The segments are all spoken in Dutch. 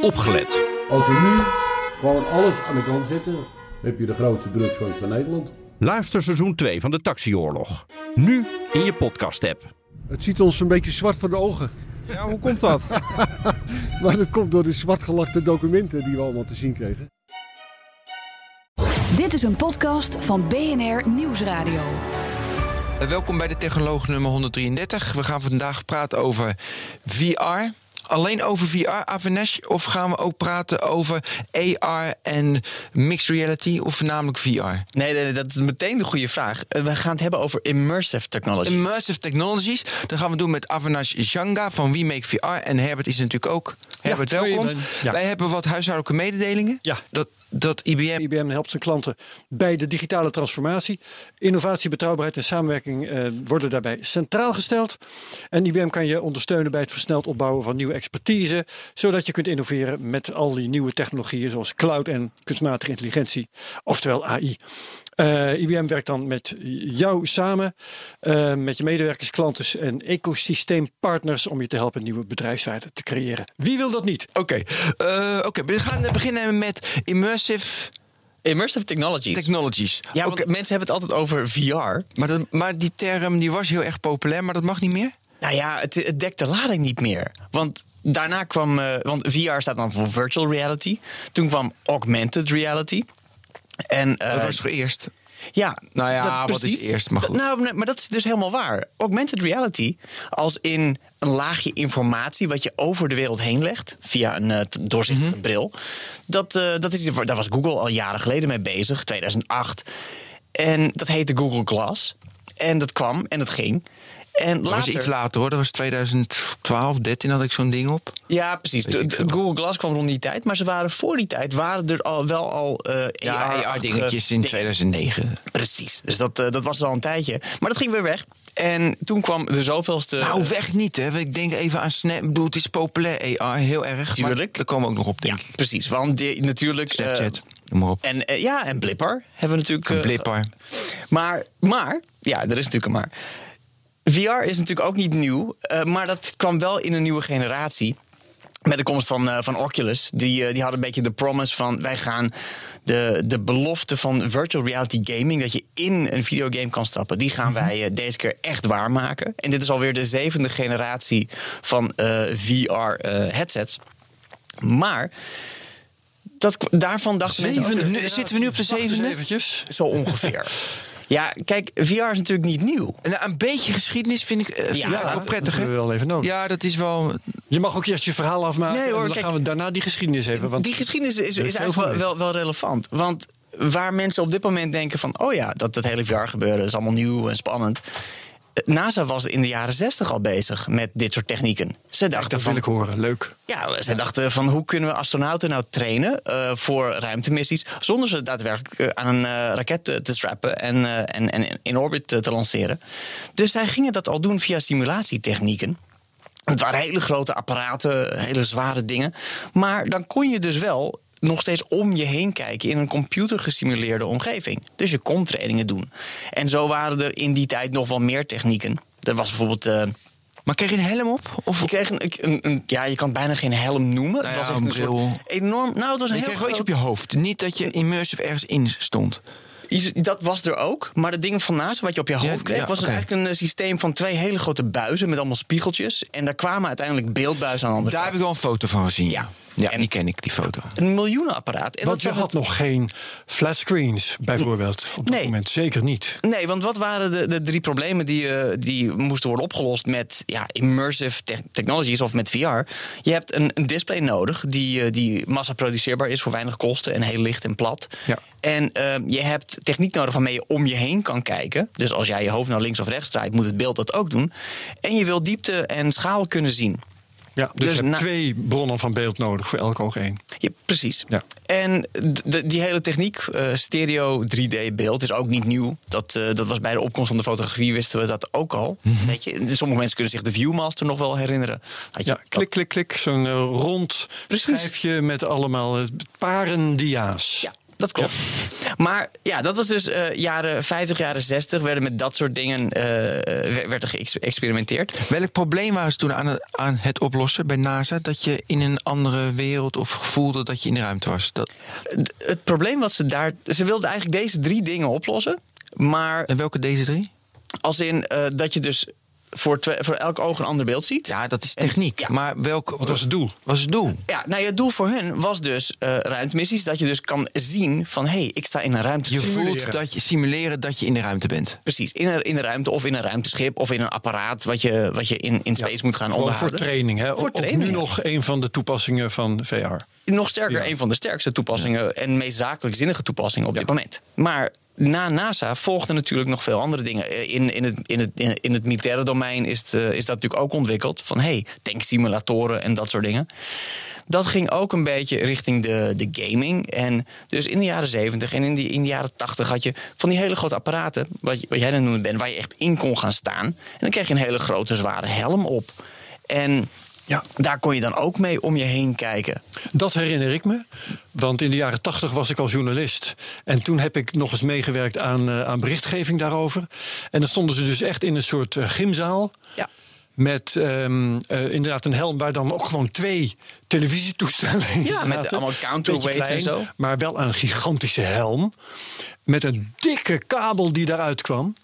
opgelet. Als we nu gewoon alles aan de kant zetten, heb je de grootste drugsfans van Nederland. Luister seizoen 2 van de Taxioorlog. Nu in je podcast-app. Het ziet ons een beetje zwart voor de ogen. Ja, hoe komt dat? Maar dat komt door de zwartgelakte documenten die we allemaal te zien kregen. Dit is een podcast van BNR Nieuwsradio. Welkom bij de Technoloog nummer 133. We gaan vandaag praten over VR. Alleen over VR, Avenesh? Of gaan we ook praten over AR en mixed reality? Of voornamelijk VR? Nee, nee, nee, dat is meteen de goede vraag. Eh, We gaan het hebben over immersive technology. Immersive Technologies. Dat gaan we doen met Avinash Janga van We Make VR. En Herbert is natuurlijk ook. Herbert, welkom. Ja. Wij hebben wat huishoudelijke mededelingen. Ja. Dat, dat IBM... IBM helpt zijn klanten bij de digitale transformatie. Innovatie, betrouwbaarheid en samenwerking eh, worden daarbij centraal gesteld. En IBM kan je ondersteunen bij het versneld opbouwen van nieuwe expertise, zodat je kunt innoveren met al die nieuwe technologieën zoals cloud en kunstmatige intelligentie, oftewel AI. Eh, IBM werkt dan met jou samen, eh, met je medewerkers, klanten en ecosysteempartners om je te helpen nieuwe bedrijfswaarden te creëren. Wie wil dat niet? Oké, eh, oké, we gaan beginnen met Immersive Immersive technologies. Technologies. ja, want mensen hebben het altijd over VR. maar, dat, maar die term die was heel erg populair, maar dat mag niet meer? Nou ja, het, het dekt de lading niet meer. Want daarna kwam... eh, want VR staat dan voor virtual reality. Toen kwam augmented reality. En, eh, Dat was toch eerst? Ja, Nou ja, dat- wat is eerst, maar goed. Nou, maar dat is dus helemaal waar. Augmented reality, als in een laagje informatie wat je over de wereld heen legt via een eh, doorzichtige Mhm. bril. Dat, eh, dat is, daar was Google al jaren geleden mee bezig, 2008. En dat heette Google Glass. En dat kwam en dat ging. En Dat was later, iets later hoor. Dat was 2012, 13 had ik zo'n ding op. Ja, precies. Google Glass kwam rond die tijd, maar ze waren voor die tijd waren er al wel al eh Ja, AR-dingetjes in dingen. 2009. Precies. Dus dat, eh, dat was al een tijdje. Maar dat ging weer weg. En toen kwam de zoveelste. Nou, weg niet hè. Ik denk even aan Snap. Ik bedoel, het is populair AR, heel erg. Tuurlijk. Maar daar komen we ook nog op, denk ik. precies. Want die, natuurlijk. eh, Snapchat, noem maar op. en eh, ja, en Blipper hebben we natuurlijk. Eh, blipper. Maar, maar, ja, er is natuurlijk een maar. VR is natuurlijk ook niet nieuw, eh, maar dat kwam wel in een nieuwe generatie. Met de komst van, eh, van Oculus. Die, eh, die hadden een beetje de promise van wij gaan de, de belofte van virtual reality gaming, dat je in een videogame kan stappen, die gaan wij eh, deze keer echt waarmaken. En dit is alweer de zevende generatie van VR-headsets. maar dat, daarvan dachten mensen. Nu, zitten we nu op de zevende? Zo ongeveer. ja, kijk, VR is natuurlijk niet nieuw. Nou, een beetje geschiedenis vind ik, eh, Ja, dat- wel prettig. hè? we wel even nodig. Ja, dat is wel... Je mag ook eerst je verhaal afmaken. Nee, hoor, en dan kijk, gaan we daarna die geschiedenis even. Want die geschiedenis is, is, eigenlijk wel, wel, wel relevant. Want waar mensen op dit moment denken van... oh ja, dat, dat hele VR-gebeuren is allemaal nieuw en spannend. NASA was in de jaren 60 al bezig met dit soort technieken. Ze dachten dat wil van, ik horen. Leuk. ja, ze dachten van hoe kunnen we astronauten nou trainen eh, voor ruimtemissies... zonder ze daadwerkelijk eh, aan een eh, raket te, strappen en, en, en in orbit te lanceren. Dus zij gingen dat al doen via simulatietechnieken. Het waren hele grote apparaten, hele zware dingen. Maar dan kon je dus wel nog steeds om je heen kijken in een computergesimuleerde omgeving. Dus je kon trainingen doen. En zo waren er in die tijd nog wel meer technieken. Er was bijvoorbeeld. eh, Maar kreeg je een helm op? Of je kreeg een, een, een- ja, je kan het bijna geen helm noemen. Nou het ja, was echt een bril. enorm. Nou, het was een je heel kreeg wel iets groot- op je hoofd. Niet dat je immersive ergens in stond. Dat was er ook. Maar het ding van naast, wat je op je hoofd kreeg, ja, was eigenlijk een eh, systeem van twee hele grote buizen met allemaal spiegeltjes. En daar kwamen uiteindelijk beeldbuizen aan de Daar heb ik wel een foto van gezien. Ja, ja En- die ken ik, die foto. Een miljoenenapparaat. En Want dat je had nog geen flatscreens, bijvoorbeeld. Op dat Nee. moment zeker niet. Nee, want wat waren de, de drie problemen die, eh, die moesten worden opgelost met ja, immersive te- technologies of met VR? Je hebt een, een display nodig die, eh, die massaproduceerbaar is voor weinig kosten en heel licht en plat. Ja. En eh, je hebt techniek nodig waarmee je om je heen kan kijken. Dus als jij je hoofd naar links of rechts draait, moet het beeld dat ook doen. En je wil diepte en schaal kunnen zien. Ja, dus, Dus je hebt na- twee bronnen van beeld nodig voor elk oog één. Ja, precies. Ja. En de- die hele techniek, eh, stereo 3D-beeld, is ook niet nieuw. Dat, eh, dat was bij de opkomst van de fotografie, wisten we dat ook al. Weet je, sommige mensen kunnen zich de Viewmaster nog wel herinneren. Je Ja, klik, klik, klik. Zo'n eh, rond Precies. schijfje met allemaal paren dia's. Ja, Dat klopt. Maar ja, dat was dus eh, jaren 50, jaren 60 werden met dat soort dingen eh, werd er geëxperimenteerd. Welk probleem waren ze toen aan het, aan het oplossen bij NASA? Dat je in een andere wereld of voelde dat je in de ruimte was? Dat... D- Het probleem wat ze daar. Ze wilden eigenlijk deze drie dingen oplossen. Maar En welke deze drie? als in eh, dat je dus voor, twee, voor elk oog een ander beeld ziet. Ja, dat is techniek. Ja. Maar welk Wat was het doel? was het doel? Ja, nou ja, het doel voor hun was dus eh, ruimtemissies. Dat je dus kan zien van hé, hey, ik sta in een ruimte. Je voelt dat je simuleren dat je in de ruimte bent. Precies, in een, in een ruimte of in een ruimteschip of in een apparaat wat je, wat je in, in space moet gaan Gewoon voor onderhouden. training. Hè? Voor Ook training, nu nog een van de toepassingen van VR. Nog sterker, een van de sterkste toepassingen en meest zakelijk zinnige toepassingen op dit moment. Maar na NASA volgden natuurlijk nog veel andere dingen. Eh, In, in, het, in, het, in het militaire domein is, het, eh, is dat natuurlijk ook ontwikkeld. Van hey, tanksimulatoren en dat soort dingen. Dat ging ook een beetje richting de, de gaming. En dus in de jaren 70 en in, die, in de jaren 80 had je van die hele grote apparaten, wat, wat jij dan noemde bent, waar je echt in kon gaan staan. En dan kreeg je een hele grote, zware helm op. En Ja. daar kon je dan ook mee om je heen kijken. Dat herinner ik me. Want in de jaren tachtig was ik al journalist. En toen heb ik nog eens meegewerkt aan, eh, aan berichtgeving daarover. En dan stonden ze dus echt in een soort eh, gymzaal. Ja. Met ehm, eh, inderdaad een helm waar dan ook gewoon twee televisietoestellen in Ja, met allemaal counterweights en zo. Maar wel een gigantische helm. Met een dikke kabel die daaruit kwam.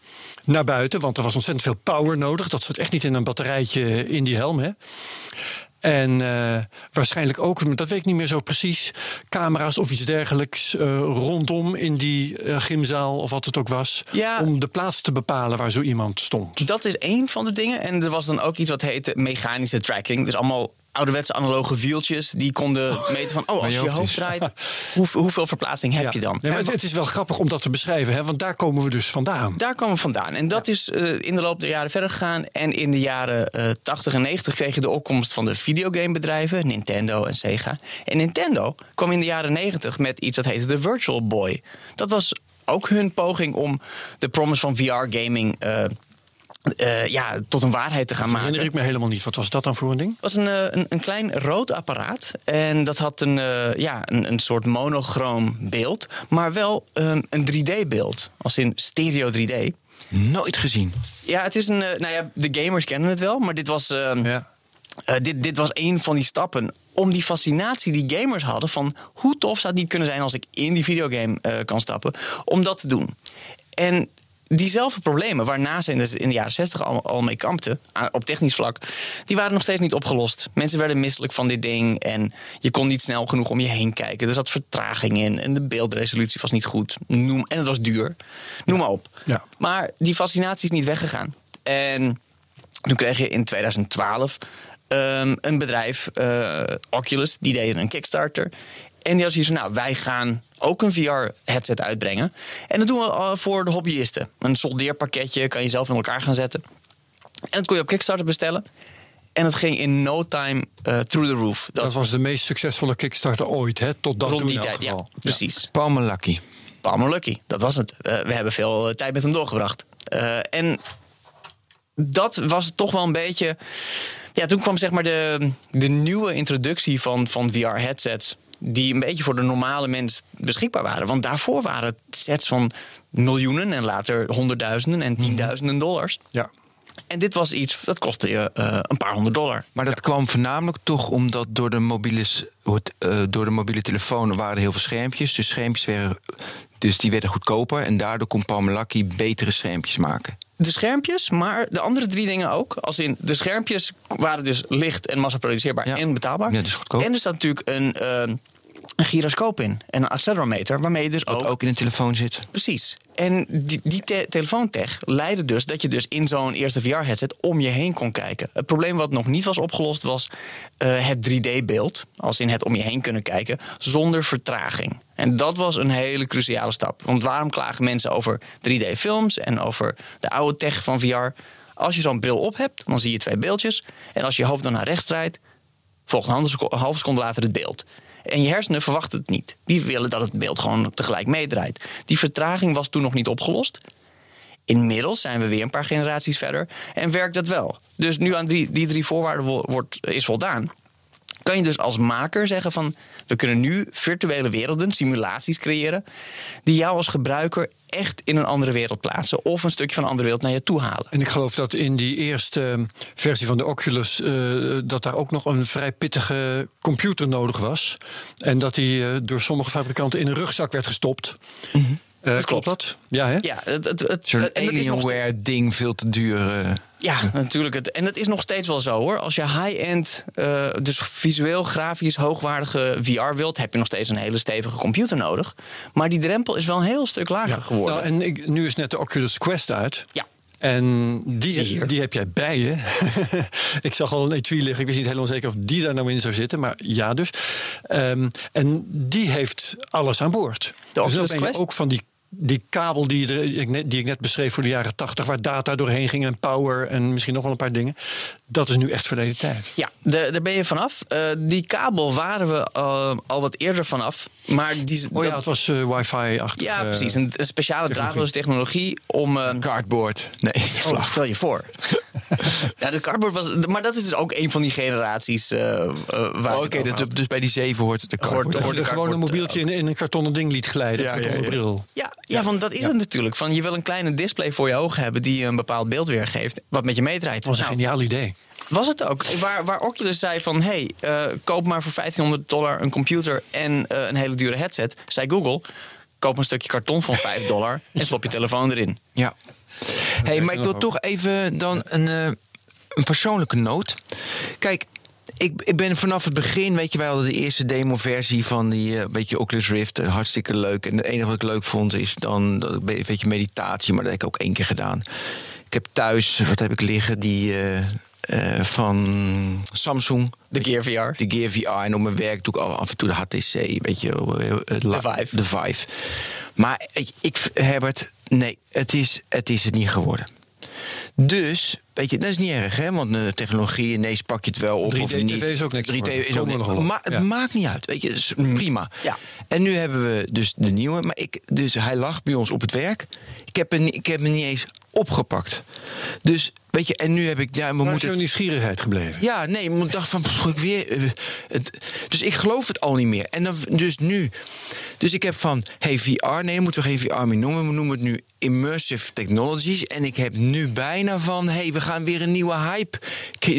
Naar buiten, want er was ontzettend veel power nodig. Dat zat echt niet in een batterijtje in die helm. Hè. En eh, waarschijnlijk ook, dat weet ik niet meer zo precies, camera's of iets dergelijks eh, rondom in die eh, gymzaal of wat het ook was. Ja. Om de plaats te bepalen waar zo iemand stond. Dat is één van de dingen. En er was dan ook iets wat heette mechanische tracking. Dus allemaal ouderwetse analoge wieltjes die konden meten van... oh, als je je hoofd draait, hoe, hoeveel verplaatsing heb Ja. je dan? Nee, maar het, het is wel grappig om dat te beschrijven, hè, want daar komen we dus vandaan. Daar komen we vandaan. En dat is eh, in de loop der jaren verder gegaan. En in de jaren eh 80 en 90 kreeg je de opkomst van de videogamebedrijven, Nintendo en Sega. En Nintendo kwam in de jaren 90 met iets dat heette de Virtual Boy. Dat was ook hun poging om de promise van VR-gaming ja, tot een waarheid te gaan Dat maken. herinner ik me helemaal niet. Wat was dat dan voor een ding? Het was een, eh, een, een klein rood apparaat. En dat had een, eh, ja, een, een soort monochroom beeld. Maar wel ehm, een 3D-beeld. Als in stereo 3D. Nooit gezien. Ja, het is een. eh, nou ja, de gamers kennen het wel. Maar dit was, ehm, Ja. eh, dit, dit was een van die stappen. Om die fascinatie die gamers hadden. van hoe tof zou het niet kunnen zijn als ik in die videogame eh, kan stappen. om dat te doen. En diezelfde problemen waar NASA in de, in de jaren 60 al, al mee kampte, op technisch vlak, die waren nog steeds niet opgelost. Mensen werden misselijk van dit ding en je kon niet snel genoeg om je heen kijken. Er zat vertraging in en de beeldresolutie was niet goed. Noem, en het was duur. Noem maar op. Ja. Maar die fascinatie is niet weggegaan. En toen kreeg je in 2012 ehm, een bedrijf, eh, Oculus, die deden een Kickstarter. En die had zoiets van, nou, wij gaan ook een VR-headset uitbrengen. En dat doen we eh, voor de hobbyisten. Een soldeerpakketje kan je zelf in elkaar gaan zetten. En dat kon je op Kickstarter bestellen. En het ging in no time eh, through the roof. Dat was de meest succesvolle Kickstarter ooit, hè? Tot dan rond toe die tijd. Ja, precies. Palmer Lucky. Palmer Lucky, dat was het. Eh, we hebben veel tijd met hem doorgebracht. En dat was toch wel een beetje. Ja, toen kwam zeg maar de, de nieuwe introductie van, van VR-headsets. Die een beetje voor de normale mens beschikbaar waren. Want daarvoor waren het sets van miljoenen en later honderdduizenden en tienduizenden dollars. Ja. En dit was iets dat kostte je eh, een paar honderd dollar. Maar dat kwam voornamelijk toch omdat door de, mobiele, eh, door de mobiele telefoon waren er heel veel schermpjes. Dus schermpjes werden, dus die werden goedkoper. En daardoor kon Palmer Lucky betere schermpjes maken. De schermpjes, maar de andere drie dingen ook. Als in de schermpjes waren dus licht en massaproduceerbaar Ja. en betaalbaar. Ja, dus goedkoop. En er staat natuurlijk een, eh, een gyroscoop in en een accelerometer, waarmee je dus ook. ook in een telefoon zit. Precies. En die, die te- telefoontech leidde dus dat je dus in zo'n eerste VR-headset om je heen kon kijken. Het probleem wat nog niet was opgelost was eh, het 3D-beeld. Als in het om je heen kunnen kijken, zonder vertraging. En dat was een hele cruciale stap. Want waarom klagen mensen over 3D-films en over de oude tech van VR? Als je zo'n bril op hebt, dan zie je twee beeldjes. En als je je hoofd dan naar rechts draait, volgt een halve seconde later het beeld. En je hersenen verwachten het niet. Die willen dat het beeld gewoon tegelijk meedraait. Die vertraging was toen nog niet opgelost. Inmiddels zijn we weer een paar generaties verder en werkt dat wel. Dus nu aan die, die drie voorwaarden wo- wordt, is voldaan. Kan je dus als maker zeggen van... we kunnen nu virtuele werelden, simulaties creëren... die jou als gebruiker echt in een andere wereld plaatsen... of een stukje van een andere wereld naar je toe halen. En ik geloof dat in die eerste eh, versie van de Oculus... eh, dat daar ook nog een vrij pittige computer nodig was. En dat die eh, door sommige fabrikanten in een rugzak werd gestopt. Eh, Dat klopt. dat? Ja, hè? Ja, het, het, het, Zo'n en dat is nog Alienware-ding, veel te duur. eh. Ja, natuurlijk. Het, en dat is nog steeds wel zo hoor. Als je high-end, eh, dus visueel, grafisch, hoogwaardige VR wilt, heb je nog steeds een hele stevige computer nodig. Maar die drempel is wel een heel stuk lager geworden. Nou, en ik, nu is net de Oculus Quest uit. Ja. En die, die heb jij bij je. ik zag al een etui liggen. Ik wist niet helemaal zeker of die daar nou in zou zitten. Maar ja dus. Ehm, en die heeft alles aan boord. De dus dan Oculus ben je Quest? ook van die, die kabel die, ik net, die ik net beschreef voor de jaren 80... waar data doorheen ging en power en misschien nog wel een paar dingen. Dat is nu echt verleden tijd. Ja, daar daar ben je vanaf. Eh, die kabel waren we eh, al wat eerder vanaf. Maar die, Oh ja, dat- het was eh, wifi-achtig. ja precies. Een, een speciale draadloze technologie om. Cardboard. Nee, Oh, stel je voor. ja, de cardboard was. Maar dat is dus ook een van die generaties. waar Oh, Oké, had. dus bij die 7 hoort de cardboard. Hoort- hoort- er gewoon een mobieltje in, in een kartonnen ding liet glijden. Ja, Ja, ja, ja. bril. Ja, ja, want dat is het natuurlijk. Van, je wil een kleine display voor je ogen hebben die een bepaald beeld weergeeft. Wat met je meedraait. Dat was een Nou, geniaal idee. Was het ook. Waar, waar Oculus zei van... hey, eh, koop maar voor 1500 dollar een computer en eh, een hele dure headset. Zei Google, koop een stukje karton van 5 dollar... en stop je telefoon erin. Ja. hey, maar ik wil toch even dan een, eh, een persoonlijke noot. Kijk, ik, ik ben vanaf het begin, weet je, wij hadden de eerste demo-versie van die, eh, weet je, Oculus Rift, hartstikke leuk. En het enige wat ik leuk vond is dan, dat, weet je, meditatie, maar dat heb ik ook één keer gedaan. Ik heb thuis, wat heb ik liggen, die eh, van Samsung. De Gear VR. De Gear VR. En op mijn werk doe ik al af en toe de HTC, weet je. eh, eh, De Vive. De Vive. Maar ik, ik, Herbert, nee, het is, het is het niet geworden. Dus, weet je, dat is niet erg, hè? Want uh, technologie, ineens pak je het wel op 3D of niet. TV is ook niks 3D geworden. is ook niks. Maar het Ja. maakt niet uit, weet je, is prima. Ja. En nu hebben we dus de nieuwe. Maar ik, dus hij lag bij ons op het werk. Ik heb, hem, niet- ik heb hem niet eens opgepakt. Dus, weet je, en nu heb ik, ja, we Waar is moeten het... nieuwsgierigheid gebleven? Ja, nee, maar ik dacht van, pff, ik weer. eh, het, dus ik geloof het al niet meer. En dan, dus nu. Dus ik heb van, hey, VR, nee, moeten we geen VR meer noemen. We noemen het nu Immersive Technologies. En ik heb nu bijna van, hey, we gaan weer een nieuwe hype.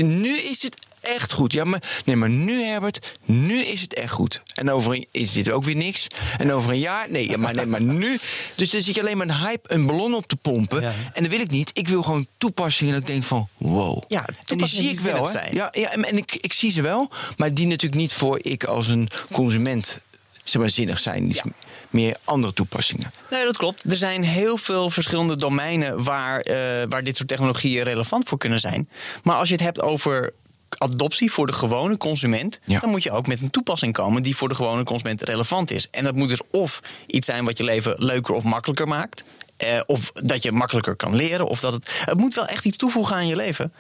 Nu is het echt goed. Ja, maar, nee, maar nu, Herbert, nu is het echt goed. En over een, is dit ook weer niks. En over een jaar, nee, ja, maar, nee, maar nu. Dus dan zit je alleen maar een hype, een ballon op te pompen. Ja. En dat wil ik niet. Ik wil gewoon toepassingen dat ik denk van, wow. Ja, en die zie ik wel, hè? Ja, ja, en ik, ik zie ze wel, maar die natuurlijk niet voor ik als een consument zeg maar, zinnig zijn. Ja. meer andere toepassingen. Nee, dat klopt. Er zijn heel veel verschillende domeinen waar, eh, waar dit soort technologieën relevant voor kunnen zijn. Maar als je het hebt over adoptie voor de gewone consument, Ja. dan moet je ook met een toepassing komen die voor de gewone consument relevant is. En dat moet dus of iets zijn wat je leven leuker of makkelijker maakt. eh, of dat je makkelijker kan leren. Of dat het, het moet wel echt iets toevoegen aan je leven.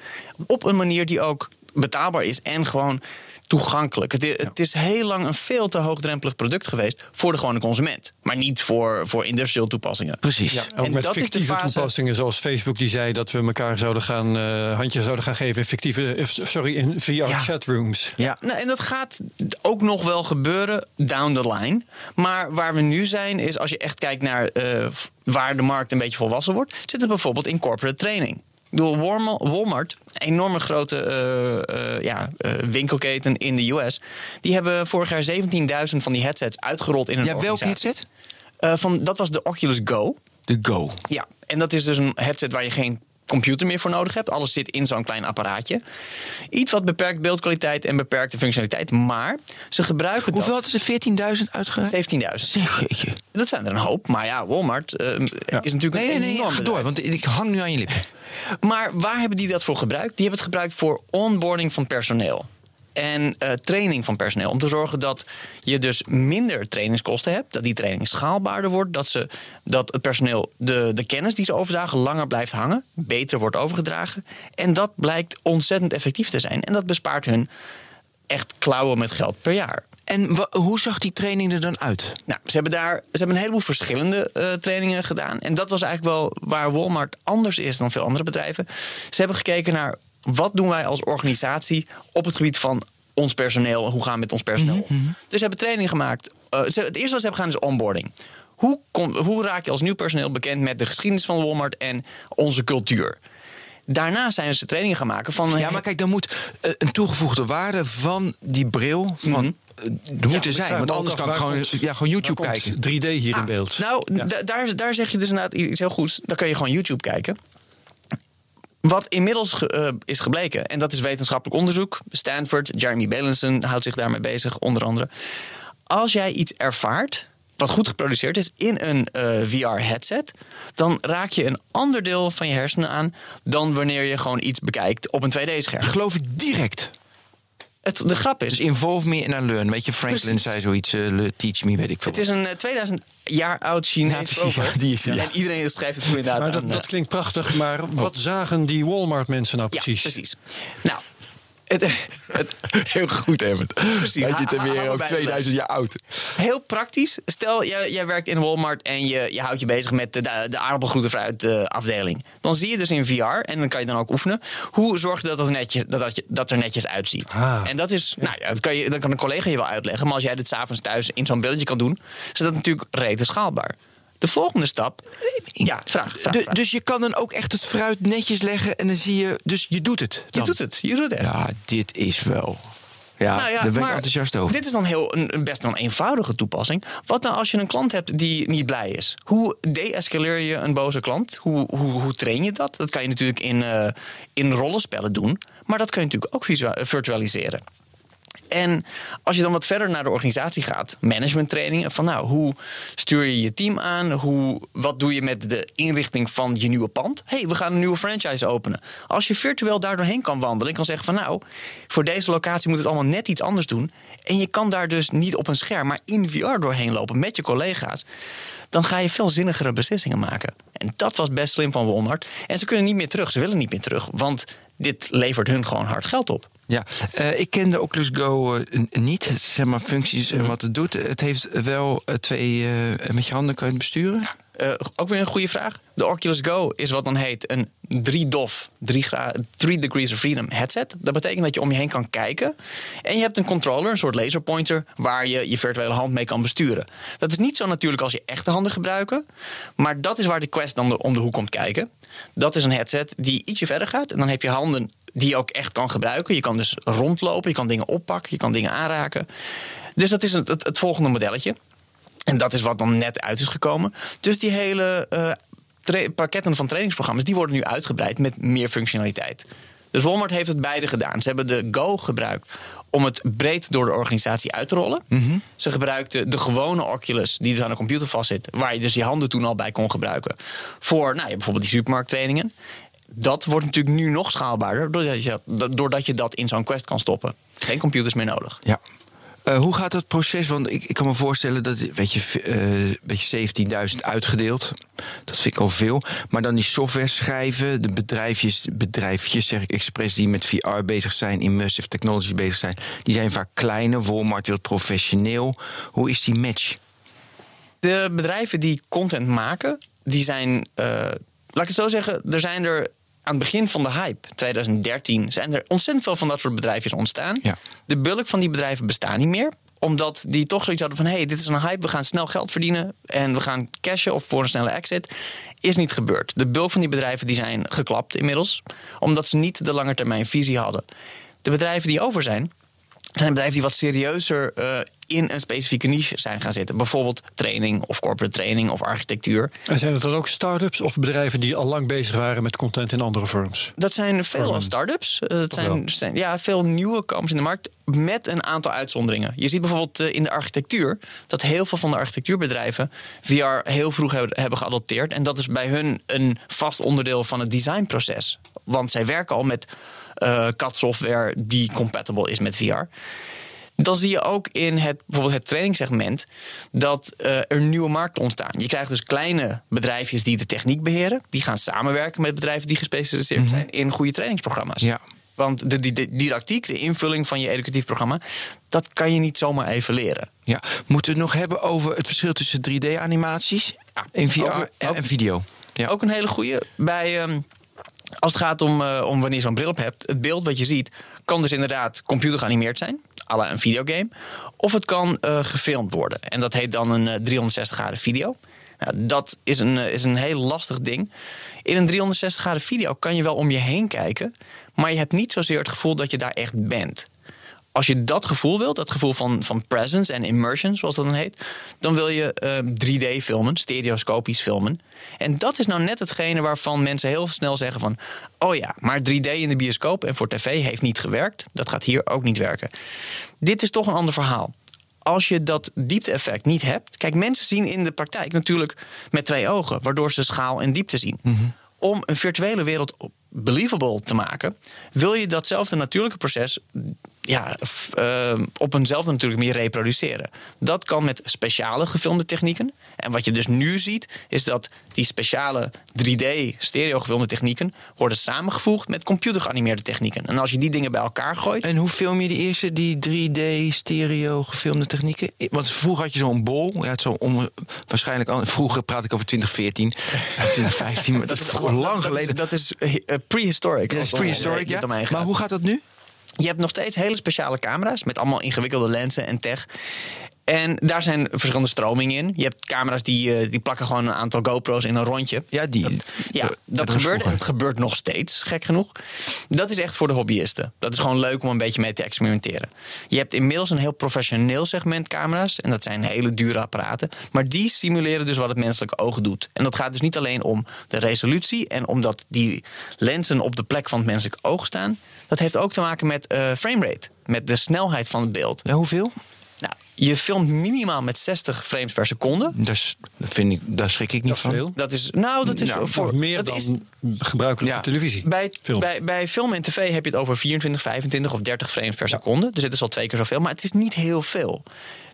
Op een manier die ook betaalbaar is en gewoon toegankelijk. Het, het is heel lang een veel te hoogdrempelig product geweest voor de gewone consument. Maar niet voor, voor industrial toepassingen. Precies. Ook En met dat is de fictieve fase- toepassingen zoals Facebook die zei dat we elkaar zouden gaan eh handjes zouden gaan geven in fictieve eh, sorry in VR Ja. chatrooms. Ja. Nou, en dat gaat ook nog wel gebeuren down the line. Maar waar we nu zijn, is als je echt kijkt naar eh, waar de markt een beetje volwassen wordt, zit het bijvoorbeeld in corporate training. Ik bedoel, Walmart, een enorme grote eh, eh, ja, eh, winkelketen in de US, die hebben vorig jaar 17.000 van die headsets uitgerold in een Ja, welk headset? Van, dat was de Oculus Go. De Go. Ja, en dat is dus een headset waar je geen computer meer voor nodig hebt. Alles zit in zo'n klein apparaatje. Iets wat beperkt beeldkwaliteit en beperkte functionaliteit. Maar ze gebruiken Hoeveel dat. hadden ze? 14.000 uitgereikt? 17.000. Zeg, jeetje. Dat zijn er een hoop. Maar ja, Walmart eh, is natuurlijk Nee, nee, een nee, enorm ga door, want ik hang nu aan je lippen. Maar waar hebben die dat voor gebruikt? Die hebben het gebruikt voor onboarding van personeel. En eh, training van personeel. Om te zorgen dat je dus minder trainingskosten hebt. Dat die training schaalbaarder wordt. Dat, ze, dat het personeel de, de kennis die ze overdragen langer blijft hangen. Beter wordt overgedragen. En dat blijkt ontzettend effectief te zijn. En dat bespaart hun echt klauwen met geld per jaar. En hoe zag die training er dan uit? Nou, ze hebben daar ze hebben een heleboel verschillende eh, trainingen gedaan. En dat was eigenlijk wel waar Walmart anders is dan veel andere bedrijven. Ze hebben gekeken naar wat doen wij als organisatie op het gebied van ons personeel, hoe gaan we met ons personeel om. Dus ze hebben training gemaakt. Eh, ze, het eerste wat ze hebben gedaan is onboarding. Hoe, kom, hoe raak je als nieuw personeel bekend met de geschiedenis van Walmart en onze cultuur? Daarna zijn ze trainingen gaan maken van. Ja, maar kijk, dan moet eh, een toegevoegde waarde van die bril van, Mhm. eh, er moeten zijn. Want anders kan ik gewoon, ja, gewoon YouTube kijken. 3D hier in beeld. Nou, Ja. daar, daar zeg je dus inderdaad iets heel goeds. Dan kun je gewoon YouTube kijken. Wat inmiddels eh, is gebleken, en dat is wetenschappelijk onderzoek. Stanford, Jeremy Belenson houdt zich daarmee bezig, onder andere. Als jij iets ervaart, wat goed geproduceerd is, in een VR-headset... dan raak je een ander deel van je hersenen aan... dan wanneer je gewoon iets bekijkt op een 2D-scherm. Geloof ik direct. Het, de grap is, Dus involve me and I learn. Weet je, Franklin Precies. zei zoiets, eh, teach me, weet ik veel. het is een eh, 2000 jaar oud Chinees Ja, precies, ja, die is- ja. En iedereen schrijft het toen inderdaad Maar dat, aan, dat eh, klinkt prachtig, maar wat zagen die Walmart-mensen nou Ja, precies? precies. Nou, het, het, heel goed, Emmett. Precies. Wij zitten ha- weer de 2000 jaar oud. heel praktisch. Stel, jij, jij werkt in Walmart en je, je houdt je bezig met de, de, de aardappelgroente fruit eh, afdeling. Dan zie je dus in VR, en dan kan je dan ook oefenen, hoe zorg je dat, dat, netjes, dat, dat, dat er netjes uitziet. Ah. En dat is, nou ja, dat kan, je, dat kan een collega je wel uitleggen, maar als jij dit s'avonds thuis in zo'n brilletje kan doen, is dat natuurlijk rete schaalbaar. De volgende stap. Ja, vraag. vraag, Du- vraag. dus je kan dan ook echt het fruit netjes leggen en dan zie je... Dus je doet het je doet het. Je doet het. Ja, dit is wel... Ja, Nou ja, daar ben ik enthousiast over. Dit is dan heel, een, best wel een eenvoudige toepassing. Wat nou als je een klant hebt die niet blij is? Hoe de-escaleer je een boze klant? Hoe, hoe, hoe train je dat? Dat kan je natuurlijk in, eh, in rollenspellen doen. Maar dat kan je natuurlijk ook visua- virtualiseren. En als je dan wat verder naar de organisatie gaat, managementtrainingen, van nou, hoe stuur je je team aan? Hoe, wat doe je met de inrichting van je nieuwe pand? hey, we gaan een nieuwe franchise openen. Als je virtueel daar doorheen kan wandelen en kan zeggen van nou, voor deze locatie moet het allemaal net iets anders doen. En je kan daar dus niet op een scherm, maar in VR doorheen lopen met je collega's. Dan ga je veel zinnigere beslissingen maken. En dat was best slim van Walmart. En ze kunnen niet meer terug. Ze willen niet meer terug. Want dit levert hun gewoon hard geld op. Ja, eh, ik ken de Oculus Go eh, niet, zeg maar functies en wat het doet. Het heeft wel eh, twee, eh, met je handen kan je het besturen. Eh, ook weer een goede vraag. De Oculus Go is wat dan heet een 3DOF, 3 Degrees of Freedom headset. Dat betekent dat je om je heen kan kijken. En je hebt een controller, een soort laserpointer, waar je je virtuele hand mee kan besturen. Dat is niet zo natuurlijk als je echte handen gebruiken. Maar dat is waar de Quest dan om de hoek komt kijken. Dat is een headset die ietsje verder gaat. En dan heb je handen die je ook echt kan gebruiken. Je kan dus rondlopen, je kan dingen oppakken, je kan dingen aanraken. Dus dat is het, het, het volgende modelletje. En dat is wat dan net uit is gekomen. Dus die hele eh, pakketten van trainingsprogramma's... die worden nu uitgebreid met meer functionaliteit. Dus Walmart heeft het beide gedaan. Ze hebben de Go gebruikt om het breed door de organisatie uit te rollen. Ze gebruikten de gewone Oculus, die dus aan de computer vastzit... waar je dus je handen toen al bij kon gebruiken... voor nou, ja, bijvoorbeeld die supermarkttrainingen. Dat wordt natuurlijk nu nog schaalbaarder... doordat je, doordat je dat in zo'n Quest kan stoppen. Geen computers meer nodig. Ja. Eh, hoe gaat dat proces? Want ik, ik kan me voorstellen dat, weet je, v- eh, weet je 17.000 uitgedeeld. Dat vind ik al veel. Maar dan die software schrijven, de bedrijfjes, bedrijfjes zeg ik expres, die met VR bezig zijn, immersive technologies bezig zijn, die zijn vaak kleiner. Walmart wil professioneel. Hoe is die match? De bedrijven die content maken, die zijn. eh, laat ik het zo zeggen, er zijn er aan het begin van de hype, 2013, zijn er ontzettend veel van dat soort bedrijfjes ontstaan. Ja. De bulk van die bedrijven bestaan niet meer omdat die toch zoiets hadden van... hé, hey, dit is een hype, we gaan snel geld verdienen... en we gaan cashen of voor een snelle exit. Is niet gebeurd. De bulk van die bedrijven die zijn geklapt inmiddels... omdat ze niet de langetermijn visie hadden. De bedrijven die over zijn... zijn bedrijven die wat serieuzer eh, in een specifieke niche zijn gaan zitten. Bijvoorbeeld training of corporate training of architectuur. En zijn het dan ook start-ups of bedrijven die al lang bezig waren met content in andere firms? Dat zijn veel start-ups. Eh, Dat zijn, zijn ja, veel nieuwe komers in de markt met een aantal uitzonderingen. Je ziet bijvoorbeeld eh, in de architectuur dat heel veel van de architectuurbedrijven VR heel vroeg hebben, hebben geadopteerd. En dat is bij hun een vast onderdeel van het designproces. Want zij werken al met eh CAD-software die compatible is met VR. Dan zie je ook in het, bijvoorbeeld het trainingssegment dat eh, er nieuwe markten ontstaan. Je krijgt dus kleine bedrijfjes die de techniek beheren. Die gaan samenwerken met bedrijven die gespecialiseerd zijn in goede trainingsprogramma's. Ja. Want de, de, de didactiek, de invulling van je educatief programma, dat kan je niet zomaar even leren. Ja. Moeten we het nog hebben over het verschil tussen 3D-animaties in VR Over- en, ook- en video? Ja. Ook een hele goede. Bij, ehm, Als het gaat om, eh, om wanneer je zo'n bril op hebt, het beeld wat je ziet kan dus inderdaad computer geanimeerd zijn, à een videogame. Of het kan eh, gefilmd worden. En dat heet dan een eh, 360 graden video. Nou, dat is een, eh, is een heel lastig ding. In een 360 graden video kan je wel om je heen kijken, maar je hebt niet zozeer het gevoel dat je daar echt bent. Als je dat gevoel wilt, dat gevoel van, van presence en immersion, zoals dat dan heet, dan wil je eh, 3D filmen, stereoscopisch filmen. En dat is nou net hetgene waarvan mensen heel snel zeggen van, oh ja, maar 3D in de bioscoop en voor tv heeft niet gewerkt. Dat gaat hier ook niet werken. Dit is toch een ander verhaal. Als je dat diepte-effect niet hebt. Kijk, mensen zien in de praktijk natuurlijk met twee ogen, waardoor ze schaal en diepte zien. Om een virtuele wereld believable te maken, wil je datzelfde natuurlijke proces ja, eh, op eenzelfde natuurlijke manier reproduceren. Dat kan met speciale gefilmde technieken. En wat je dus nu ziet, is dat die speciale 3D stereo gefilmde technieken worden samengevoegd met computergeanimeerde technieken. En als je die dingen bij elkaar gooit. En hoe film je die eerste, die 3D stereo gefilmde technieken? Want vroeger had je zo'n bol. Ja, het zo om, waarschijnlijk, al- vroeger praat ik over 2014, 2015. maar dat is lang dat geleden. Is, dat is eh, prehistoric. Dat is prehistoric, ja. Maar hoe gaat dat nu? Je hebt nog steeds hele speciale camera's met allemaal ingewikkelde lenzen en tech. En daar zijn verschillende stromingen in. Je hebt camera's die, eh, die plakken gewoon een aantal GoPro's in een rondje. Ja, die. Ja, dat gebeurt en het gebeurt nog steeds, gek genoeg. Dat is echt voor de hobbyisten. Dat is gewoon leuk om een beetje mee te experimenteren. Je hebt inmiddels een heel professioneel segment camera's. En dat zijn hele dure apparaten. Maar die simuleren dus wat het menselijke oog doet. En dat gaat dus niet alleen om de resolutie en omdat die lenzen op de plek van het menselijk oog staan. Dat heeft ook te maken met eh framerate. Met de snelheid van het beeld. Ja, hoeveel? Nou, je filmt minimaal met 60 frames per seconde. Dat, is- dat vind ik, daar schrik ik niet Dat is van. veel. Dat is, nou, dat is Nou, voor meer dat is, dan gebruikelijke Ja. televisie. Bij, Film. bij, bij film en tv heb je het over 24, 25 of 30 frames per seconde. Dus het is al twee keer zoveel, maar het is niet heel veel.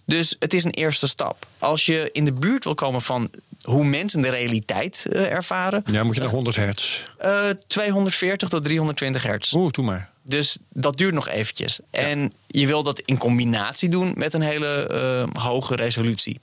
Dus het is een eerste stap. Als je in de buurt wil komen van hoe mensen de realiteit eh, ervaren, Ja, moet je naar 100 hertz. eh 240 tot 320 hertz. Oeh, doe maar. Dus dat duurt nog eventjes. En je wil dat in combinatie doen met een hele eh, hoge resolutie.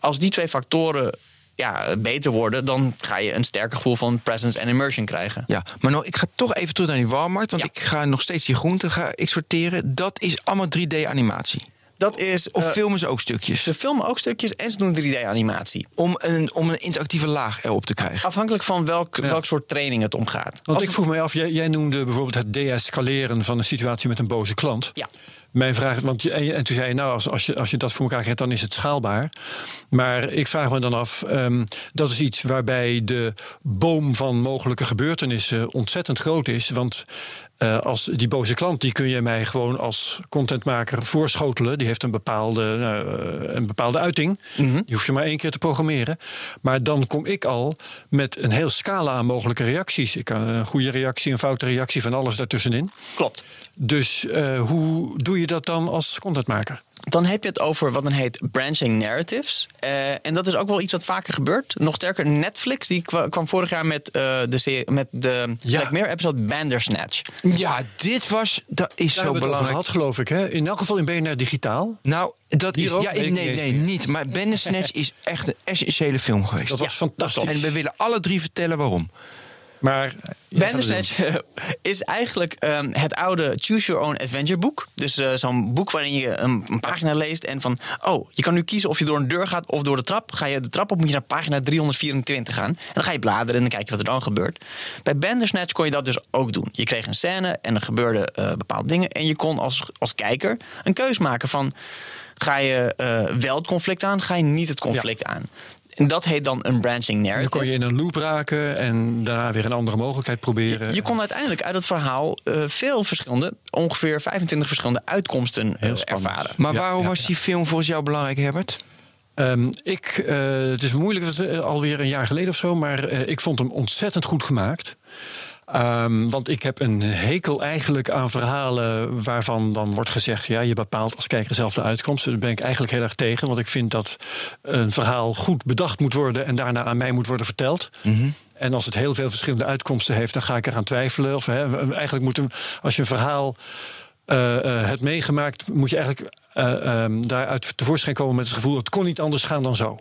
Als die twee factoren ja, beter worden, dan ga je een sterker gevoel van presence en immersion krijgen. Ja, maar nou, ik ga toch even terug naar die Walmart. Want Ja. ik ga nog steeds die groenten ga ik sorteren. Dat is allemaal 3D-animatie. Dat is. Of eh, filmen ze ook stukjes? Ze filmen ook stukjes en ze doen 3D-animatie. Om een, om een interactieve laag erop te krijgen. Afhankelijk van welk, welk soort training het omgaat. Want Als ik vroeg mij af, jij, jij noemde bijvoorbeeld het deescaleren van een situatie met een boze klant. Ja. Mijn vraag, want en, toen zei je, nou, als, als, je, als je dat voor elkaar krijgt, dan is het schaalbaar. Maar ik vraag me dan af, ehm, dat is iets waarbij de boom van mogelijke gebeurtenissen ontzettend groot is. Want eh, als die boze klant, die kun je mij gewoon als contentmaker voorschotelen. Die heeft een bepaalde, eh, een bepaalde uiting. Die hoef je maar één keer te programmeren. Maar dan kom ik al met een heel scala aan mogelijke reacties. Ik kan een goede reactie, een foute reactie, van alles daartussenin. Klopt. Dus eh, hoe doe je dat dan als contentmaker? Dan heb je het over wat dan heet branching narratives. Eh, en dat is ook wel iets wat vaker gebeurt. Nog sterker, Netflix die kwa- kwam vorig jaar met, eh, de, serie, met de Ja. Black Mirror episode Bandersnatch. Ja, dit was, dat is Daar zo het belangrijk. gehad, geloof ik. Hè? In elk geval in BNR Digitaal. Nou, dat Hier is. ook? Ja, nee, nee, meer. niet. Maar Bandersnatch is echt een essentiële film geweest. Dat was fantastisch. En we willen alle drie vertellen waarom. Maar ja, Bandersnatch is eigenlijk ehm, het oude Choose Your Own Adventure boek. Dus eh, zo'n boek waarin je een, een pagina leest en van... oh, je kan nu kiezen of je door een deur gaat of door de trap. Ga je de trap op, moet je naar pagina 324 gaan. En dan ga je bladeren en dan kijk je wat er dan gebeurt. Bij Bandersnatch kon je dat dus ook doen. Je kreeg een scène en er gebeurden eh, bepaalde dingen. En je kon als, als kijker een keus maken van... ga je eh, wel het conflict aan, ga je niet het conflict aan. En dat heet dan een branching narrative. dan kon je in een loop raken en daarna weer een andere mogelijkheid proberen. Je kon uiteindelijk uit het verhaal eh, veel verschillende, ongeveer 25 verschillende uitkomsten eh, ervaren. Maar Ja, waarom ja, was die film volgens jou belangrijk, Herbert? Ehm, ik, eh, het is moeilijk, het is alweer een jaar geleden of zo, maar eh, ik vond hem ontzettend goed gemaakt. Ehm, want ik heb een hekel eigenlijk aan verhalen waarvan dan wordt gezegd: ja, je bepaalt als kijker zelf de uitkomst. Daar ben ik eigenlijk heel erg tegen, want ik vind dat een verhaal goed bedacht moet worden en daarna aan mij moet worden verteld. En als het heel veel verschillende uitkomsten heeft, dan ga ik eraan twijfelen. Of hè, eigenlijk moet hem, als je een verhaal eh, hebt meegemaakt, moet je eigenlijk eh, ehm, daaruit tevoorschijn komen met het gevoel: het kon niet anders gaan dan zo.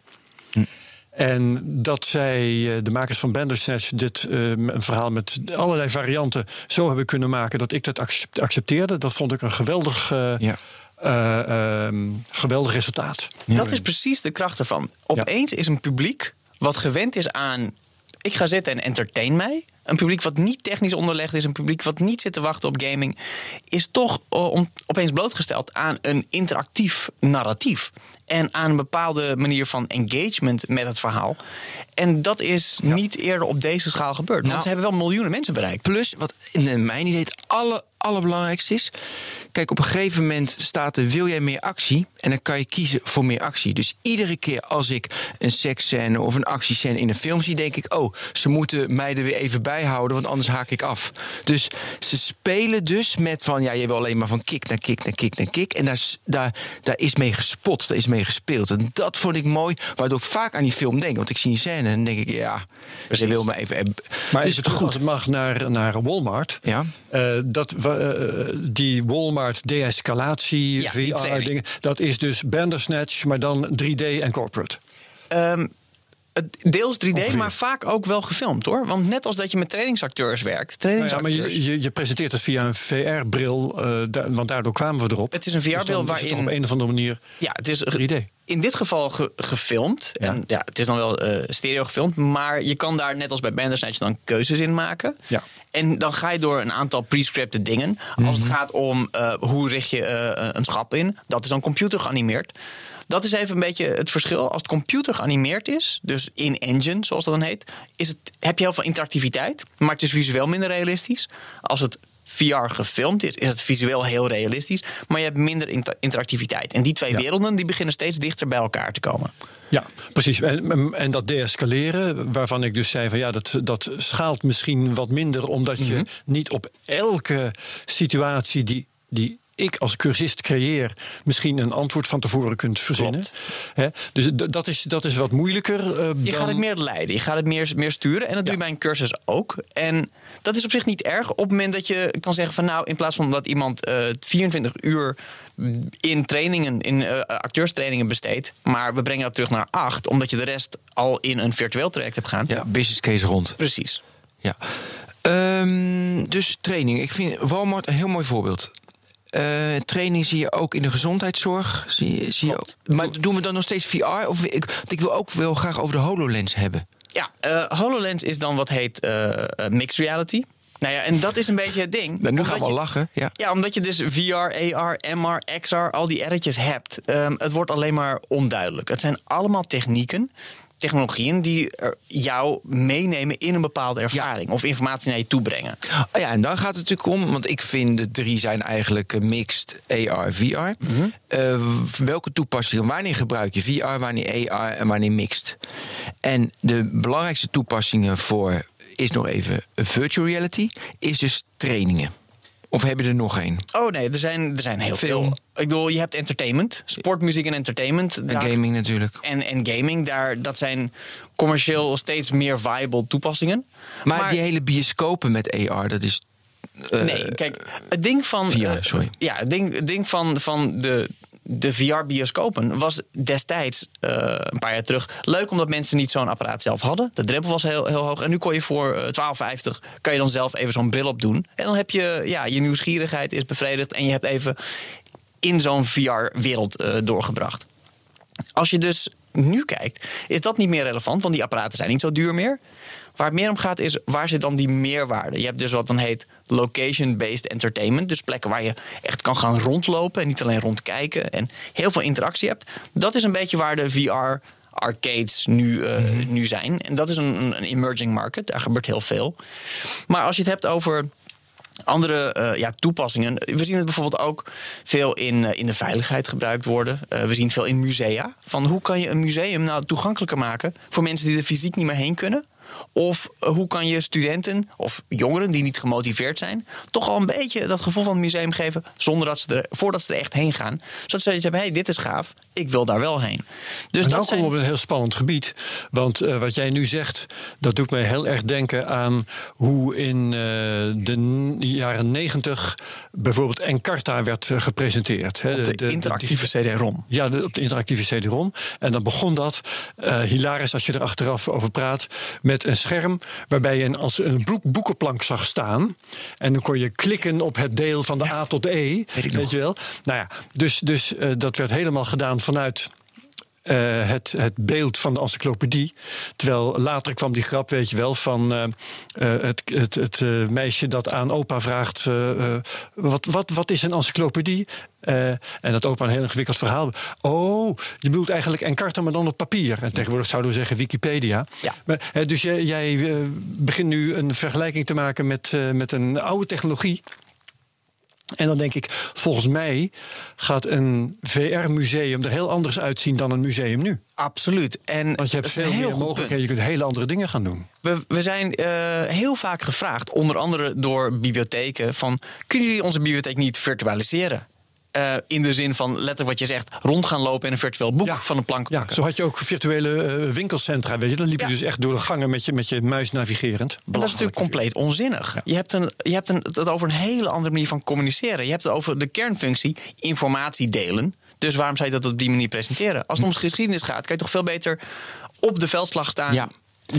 En dat zij, eh, de makers van Bandersnatch, dit eh, een verhaal met allerlei varianten zo hebben kunnen maken dat ik dat accep- accepteerde. Dat vond ik een geweldig, eh, Ja. eh, ehm, geweldig resultaat. Dat is precies de kracht ervan. Opeens is een publiek wat gewend is aan. Ik ga zitten en entertain mij. Een publiek wat niet technisch onderlegd is, een publiek wat niet zit te wachten op gaming, is toch om, opeens blootgesteld aan een interactief narratief. En aan een bepaalde manier van engagement met het verhaal. En dat is niet eerder op deze schaal gebeurd. Want Nou. ze hebben wel miljoenen mensen bereikt. Plus, wat in mijn idee het aller, allerbelangrijkste is... Kijk, op een gegeven moment staat er... wil jij meer actie? En dan kan je kiezen voor meer actie. Dus iedere keer als ik een seksscène of een actiescène in een film zie... denk ik, oh, ze moeten mij er weer even bij houden... want anders haak ik af. Dus ze spelen dus met van... ja, je wil alleen maar van kick naar kick naar kick naar kick. En daar, is- daar, daar is mee gespot, daar is mee gespeeld. En dat vond ik mooi, waardoor ik vaak aan die film denk. Want ik zie een scène en denk ik, ja, je wil me even... Maar dus is het goed het mag naar, naar Walmart? Ja. Eh, dat, eh, die Walmart de-escalatie, Ja. VR-dingen, dat is dus Bandersnatch, maar dan 3D en corporate. Ehm, deels 3D, Ongeveer. maar vaak ook wel gefilmd hoor. Want net als dat je met trainingsacteurs werkt. Nou ja, maar je, je, je presenteert het via een VR-bril, want daardoor kwamen we erop. Het is een Dus VR-bril toch waarin- op een of andere manier Ja, het is 3D. In dit geval ge- gefilmd. Ja. En ja, het is dan wel eh, stereo gefilmd. Maar je kan daar net als bij Bandersnatch dan keuzes in maken. Ja. En dan ga je door een aantal prescripted dingen. Als het gaat om eh, hoe richt je eh, een schap in. Dat is dan computer geanimeerd. Dat is even een beetje het verschil. Als het computer geanimeerd is, dus in engine, zoals dat dan heet, is het, heb je heel veel interactiviteit, maar het is visueel minder realistisch. Als het VR gefilmd is, is het visueel heel realistisch, maar je hebt minder inter- interactiviteit. En die twee werelden die beginnen steeds dichter bij elkaar te komen. Ja, precies. En, en dat deescaleren, waarvan ik dus zei van ja, dat, dat schaalt misschien wat minder, omdat je Mhm. niet op elke situatie die, die ik als cursist creëer, misschien een antwoord van tevoren kunt verzinnen. Hè? Dus dat is, dat is wat moeilijker. eh, Je dan- gaat het meer leiden, je gaat het meer, meer sturen. En dat doe je bij een cursus ook. En dat is op zich niet erg. Op het moment dat je kan zeggen van nou, in plaats van dat iemand eh 24 uur in trainingen, in eh, acteurstrainingen besteedt, maar we brengen dat terug naar 8, omdat je de rest al in een virtueel traject hebt gaan. Ja, business case rond. Precies. Ja. Ehm, dus training. Ik vind Walmart een heel mooi voorbeeld. Eh, training zie je ook in de gezondheidszorg. Zie, zie je ook. Maar doen we dan nog steeds VR? Of ik, ik wil ook wel graag over de HoloLens hebben. Ja, eh, HoloLens is dan wat heet eh, mixed reality. Nou ja, en dat is een beetje het ding. Nou, nu gaan we al lachen. Ja. Ja, omdat je dus VR, AR, MR, XR, al die R'tjes hebt. Ehm, het wordt alleen maar onduidelijk. Het zijn allemaal technieken, technologieën die er jou meenemen in een bepaalde ervaring. Of informatie naar je toe brengen. Oh ja, en dan gaat het natuurlijk om, want ik vind de drie zijn eigenlijk eh, mixed AR, VR. Eh, w- welke toepassingen, wanneer gebruik je VR, wanneer AR en wanneer mixed? En de belangrijkste toepassingen voor is nog even virtual reality, is dus trainingen. Of heb je er nog één? Oh nee, er zijn, er zijn heel Film. veel. Ik bedoel, je hebt entertainment, sport, muziek en entertainment. En Daar- gaming natuurlijk. En, en gaming, daar, dat zijn commercieel steeds meer viable toepassingen. Maar, die hele bioscopen met AR, dat is. eh, Nee, kijk, het ding van. VR, eh, sorry. Ja, het ding, het ding van, van de, de VR-bioscopen was destijds, eh, een paar jaar terug, leuk omdat mensen niet zo'n apparaat zelf hadden. De drempel was heel, heel hoog. En nu kon je voor eh, 12,50 kan je dan zelf even zo'n bril op doen. En dan heb je, ja, je nieuwsgierigheid is bevredigd en je hebt even in zo'n VR-wereld eh, doorgebracht. Als je dus nu kijkt, is dat niet meer relevant, want die apparaten zijn niet zo duur meer. Waar het meer om gaat is, waar zit dan die meerwaarde? Je hebt dus wat dan heet location-based entertainment. Dus plekken waar je echt kan gaan rondlopen en niet alleen rondkijken. En heel veel interactie hebt. Dat is een beetje waar de VR arcades nu, eh, nu zijn. En dat is een, een emerging market. Daar gebeurt heel veel. Maar als je het hebt over andere eh, ja, toepassingen. We zien het bijvoorbeeld ook veel in, eh, in de veiligheid gebruikt worden. We zien het veel in musea. Van hoe kan je een museum nou toegankelijker maken voor mensen die er fysiek niet meer heen kunnen? Of eh, hoe kan je studenten of jongeren die niet gemotiveerd zijn, toch al een beetje dat gevoel van het museum geven zonder dat ze er, voordat ze er echt heen gaan. Zodat ze iets hebben: hey, dit is gaaf, ik wil daar wel heen. Dus en nou zijn, komen we op een heel spannend gebied. Want eh, wat jij nu zegt, dat doet mij heel erg denken aan hoe in eh, de jaren negentig bijvoorbeeld Encarta werd gepresenteerd. hè. op de, interactieve CD-ROM. Ja, de- op de interactieve CD-ROM. En dan begon dat, hilarisch als je er achteraf over praat, met een scherm waarbij je een, als een boek, boekenplank zag staan. En dan kon je klikken op het deel van de A tot de E. weet je wel? Nou ja, dus, dus eh, dat werd helemaal gedaan vanuit. Eh, het, het beeld van de encyclopedie. Terwijl later kwam die grap, weet je wel, van eh, eh, het, het, het meisje dat aan opa vraagt: wat, wat, wat is een encyclopedie? En dat opa een heel ingewikkeld verhaal. Oh, je bedoelt eigenlijk Encarta, maar dan op papier. En tegenwoordig zouden we zeggen Wikipedia. Ja. Maar, dus jij, jij begint nu een vergelijking te maken met, met een oude technologie. En dan denk ik, volgens mij gaat een VR-museum er heel anders uitzien dan een museum nu. Absoluut. En Want je hebt veel meer mogelijkheden. Je kunt hele andere dingen gaan doen. We, we zijn eh, heel vaak gevraagd, onder andere door bibliotheken, van kunnen jullie onze bibliotheek niet virtualiseren? Eh, in de zin van, letterlijk wat je zegt, rond gaan lopen in een virtueel boek Ja. van een plank Ja, zo had je ook virtuele eh, winkelcentra. Weet je? Dan liep Ja. je dus echt door de gangen met je, met je muis navigerend. En dat is natuurlijk compleet onzinnig. Je hebt, een, je hebt een, het over een hele andere manier van communiceren. Je hebt het over de kernfunctie informatie delen. Dus waarom zou je dat op die manier presenteren? Als het om geschiedenis gaat, kan je toch veel beter op de veldslag staan Ja.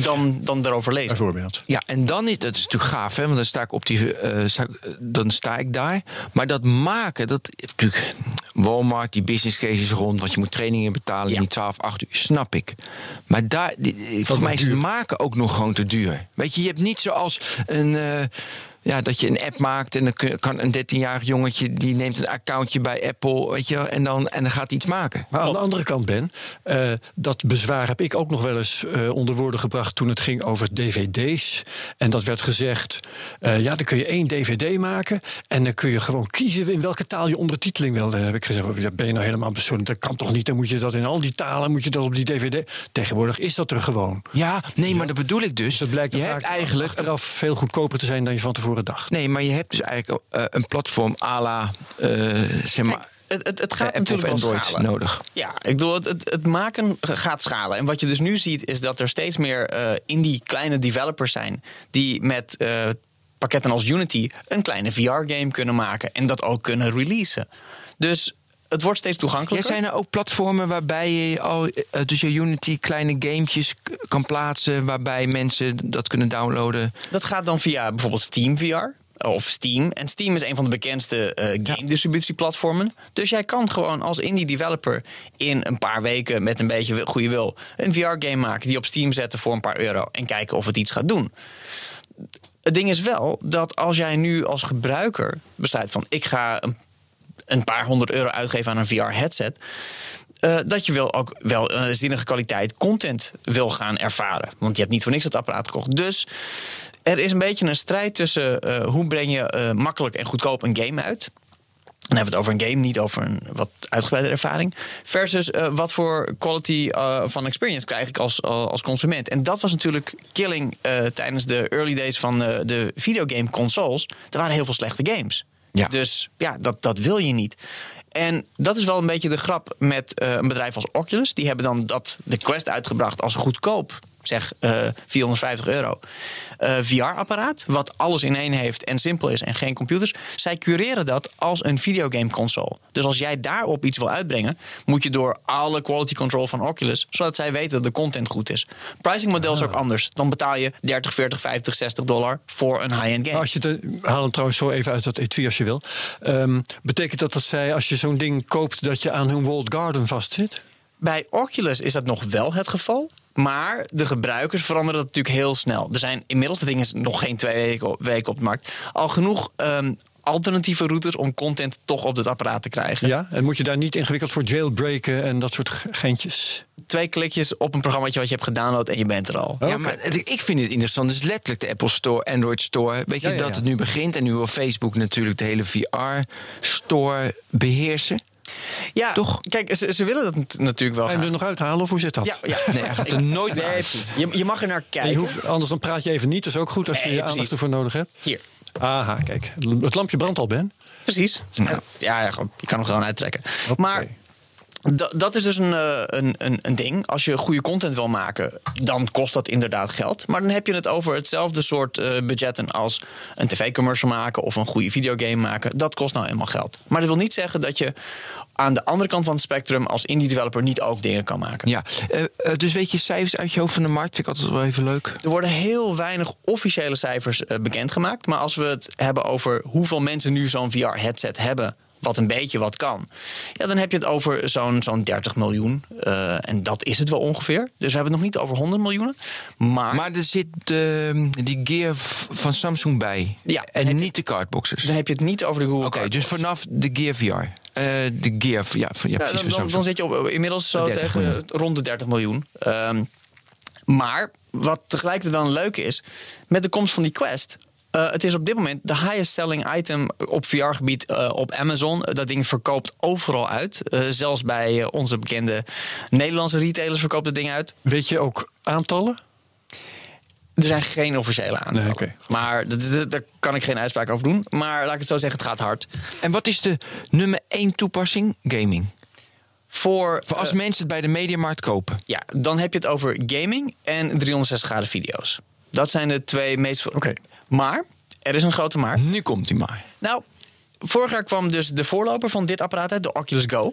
Dan, dan erover lezen. Bijvoorbeeld. Ja, en dan is dat is natuurlijk gaaf, hè? Want dan sta ik op die, eh, sta, ik- dan sta ik daar. Maar dat maken, dat natuurlijk Walmart, die business cases rond, want je moet trainingen betalen Ja. in die 12, 8 uur, snap ik. Maar daar, voor is mij is het maken ook nog gewoon te duur. Weet je, je hebt niet zoals een. eh, ja, dat je een app maakt en dan kan een 13-jarig jongetje die neemt een accountje bij Apple, weet je, en dan, en dan gaat hij iets maken. Maar aan de andere kant, Ben, eh, dat bezwaar heb ik ook nog wel eens eh, onder woorden gebracht toen het ging over dvd's. En dat werd gezegd, eh, ja, dan kun je één dvd maken en dan kun je gewoon kiezen in welke taal je ondertiteling wil. Dan heb ik gezegd, ja, ben je nou helemaal persoonlijk? Dat kan toch niet? Dan moet je dat in al die talen, moet je dat op die dvd. Tegenwoordig is dat er gewoon. Ja, nee, maar dat bedoel ik dus. Dus dat blijkt je er hebt vaak eigenlijk achteraf veel goedkoper te zijn dan je van tevoren dacht. Nee, maar je hebt dus eigenlijk eh, een platform à la, eh, zeg maar, het, het, het gaat eh, Apple natuurlijk wel Android schalen. nodig. Ja, ik bedoel, het, het, het maken gaat schalen. En wat je dus nu ziet, is dat er steeds meer eh indie kleine developers zijn die met eh, pakketten als Unity een kleine VR-game kunnen maken en dat ook kunnen releasen. Dus het wordt steeds Ja, toegankelijker. zijn er ook platformen waarbij je al eh, dus je Unity kleine gamepjes k- kan plaatsen, waarbij mensen dat kunnen downloaden? Dat gaat dan via bijvoorbeeld Steam VR. Of Steam. En Steam is een van de bekendste eh, game distributieplatformen. Dus jij kan gewoon als indie developer in een paar weken met een beetje goede wil een VR-game maken die op Steam zetten voor een paar euro en kijken of het iets gaat doen. Het ding is wel dat als jij nu als gebruiker besluit van ik ga een, een paar honderd euro uitgeven aan een VR-headset. eh, dat je wel ook wel een zinnige kwaliteit content wil gaan ervaren. Want je hebt niet voor niks dat apparaat gekocht. Dus er is een beetje een strijd tussen eh, hoe breng je eh, makkelijk en goedkoop een game uit. Dan hebben we het over een game, niet over een wat uitgebreide ervaring. Versus eh, wat voor quality eh, van experience krijg ik als, als consument. En dat was natuurlijk killing eh, tijdens de early days van eh, de videogame consoles. Er waren heel veel slechte games. Ja. Dus ja, dat, dat wil je niet. En dat is wel een beetje de grap met eh, een bedrijf als Oculus. Die hebben dan dat, de Quest uitgebracht als goedkoop, zeg eh 450 euro. eh, VR-apparaat, wat alles in één heeft en simpel is en geen computers. Zij cureren dat als een videogame console. Dus als jij daarop iets wil uitbrengen, moet je door alle quality control van Oculus, zodat zij weten dat de content goed is. Pricing model is ook anders. Dan betaal je 30, 40, 50, 60 dollar voor een high-end game. Als je het, haal hem trouwens zo even uit dat etui als je wil. Ehm, betekent dat dat zij, als je zo'n ding koopt, dat je aan hun walled garden vastzit? Bij Oculus is dat nog wel het geval. Maar de gebruikers veranderen dat natuurlijk heel snel. Er zijn inmiddels, dat ding is nog geen twee weken op, weken op de markt, al genoeg ehm, alternatieve routes om content toch op het apparaat te krijgen. Ja, en moet je daar niet ingewikkeld voor jailbreken en dat soort ge- geintjes? Twee klikjes op een programma wat je hebt gedownload en je bent er al. Ja, maar ik vind het interessant. Het is letterlijk de Apple Store, Android Store. Weet je Ja, ja, dat het nu begint? En nu wil Facebook natuurlijk de hele VR-store beheersen. Ja, Toch? Kijk, ze, ze willen dat nat- natuurlijk wel Ga je hem graag. er nog uithalen of hoe zit dat? Ja, ja. Nee, er nooit Nee, precies. Je, je mag er naar En kijken. je hoeft, anders dan praat je even niet. Dat is ook goed als je Nee, je aandacht ervoor nodig hebt. Hier, Aha, kijk. Het lampje brandt al, Ben. precies. Ja, je kan hem gewoon uittrekken. Maar da- dat is dus een, eh, een, een, een ding. Als je goede content wil maken, dan kost dat inderdaad geld. Maar dan heb je het over hetzelfde soort eh, budgetten als een tv-commercial maken of een goede videogame maken. Dat kost nou eenmaal geld. Maar dat wil niet zeggen dat je aan de andere kant van het spectrum als indie developer niet ook dingen kan maken. Ja, eh, dus weet je cijfers uit je hoofd van de markt? Vind ik altijd wel even leuk. Er worden heel weinig officiële cijfers bekendgemaakt. Maar als we het hebben over hoeveel mensen nu zo'n VR-headset hebben. Wat een beetje wat kan. Ja, dan heb je het over zo'n zo'n 30 miljoen. Eh, en dat is het wel ongeveer. Dus we hebben het nog niet over 100 miljoenen. Maar, Maar er zit de, die gear van Samsung bij. Ja, en je- niet de cardboxes. dan heb je het niet over de Google Oké, dus vanaf de Gear VR. Eh, de Gear, ja, van- ja Ja, precies dan, dan, Samsung. dan zit je op, inmiddels zo 30 tegen rond de 30 miljoen. Ehm, maar wat tegelijkertijd wel een leuke is, met de komst van die Quest. Eh, het is op dit moment de highest selling item op VR-gebied eh, op Amazon. Dat ding verkoopt overal uit. Eh, zelfs bij onze bekende Nederlandse retailers verkoopt het ding uit. Weet je ook aantallen? Er zijn geen officiële aantallen. Nee. Maar daar kan ik geen uitspraak over doen. Maar laat ik het zo zeggen, het gaat hard. En wat is de nummer één toepassing? Gaming. Voor, Voor als mensen het bij de mediamarkt kopen. Ja, dan heb je het over gaming en 360 graden video's. Dat zijn de twee meest. Oké. Maar, er is een grote maar. Nu komt hij maar. Nou, vorig jaar kwam dus de voorloper van dit apparaat uit, de Oculus Go.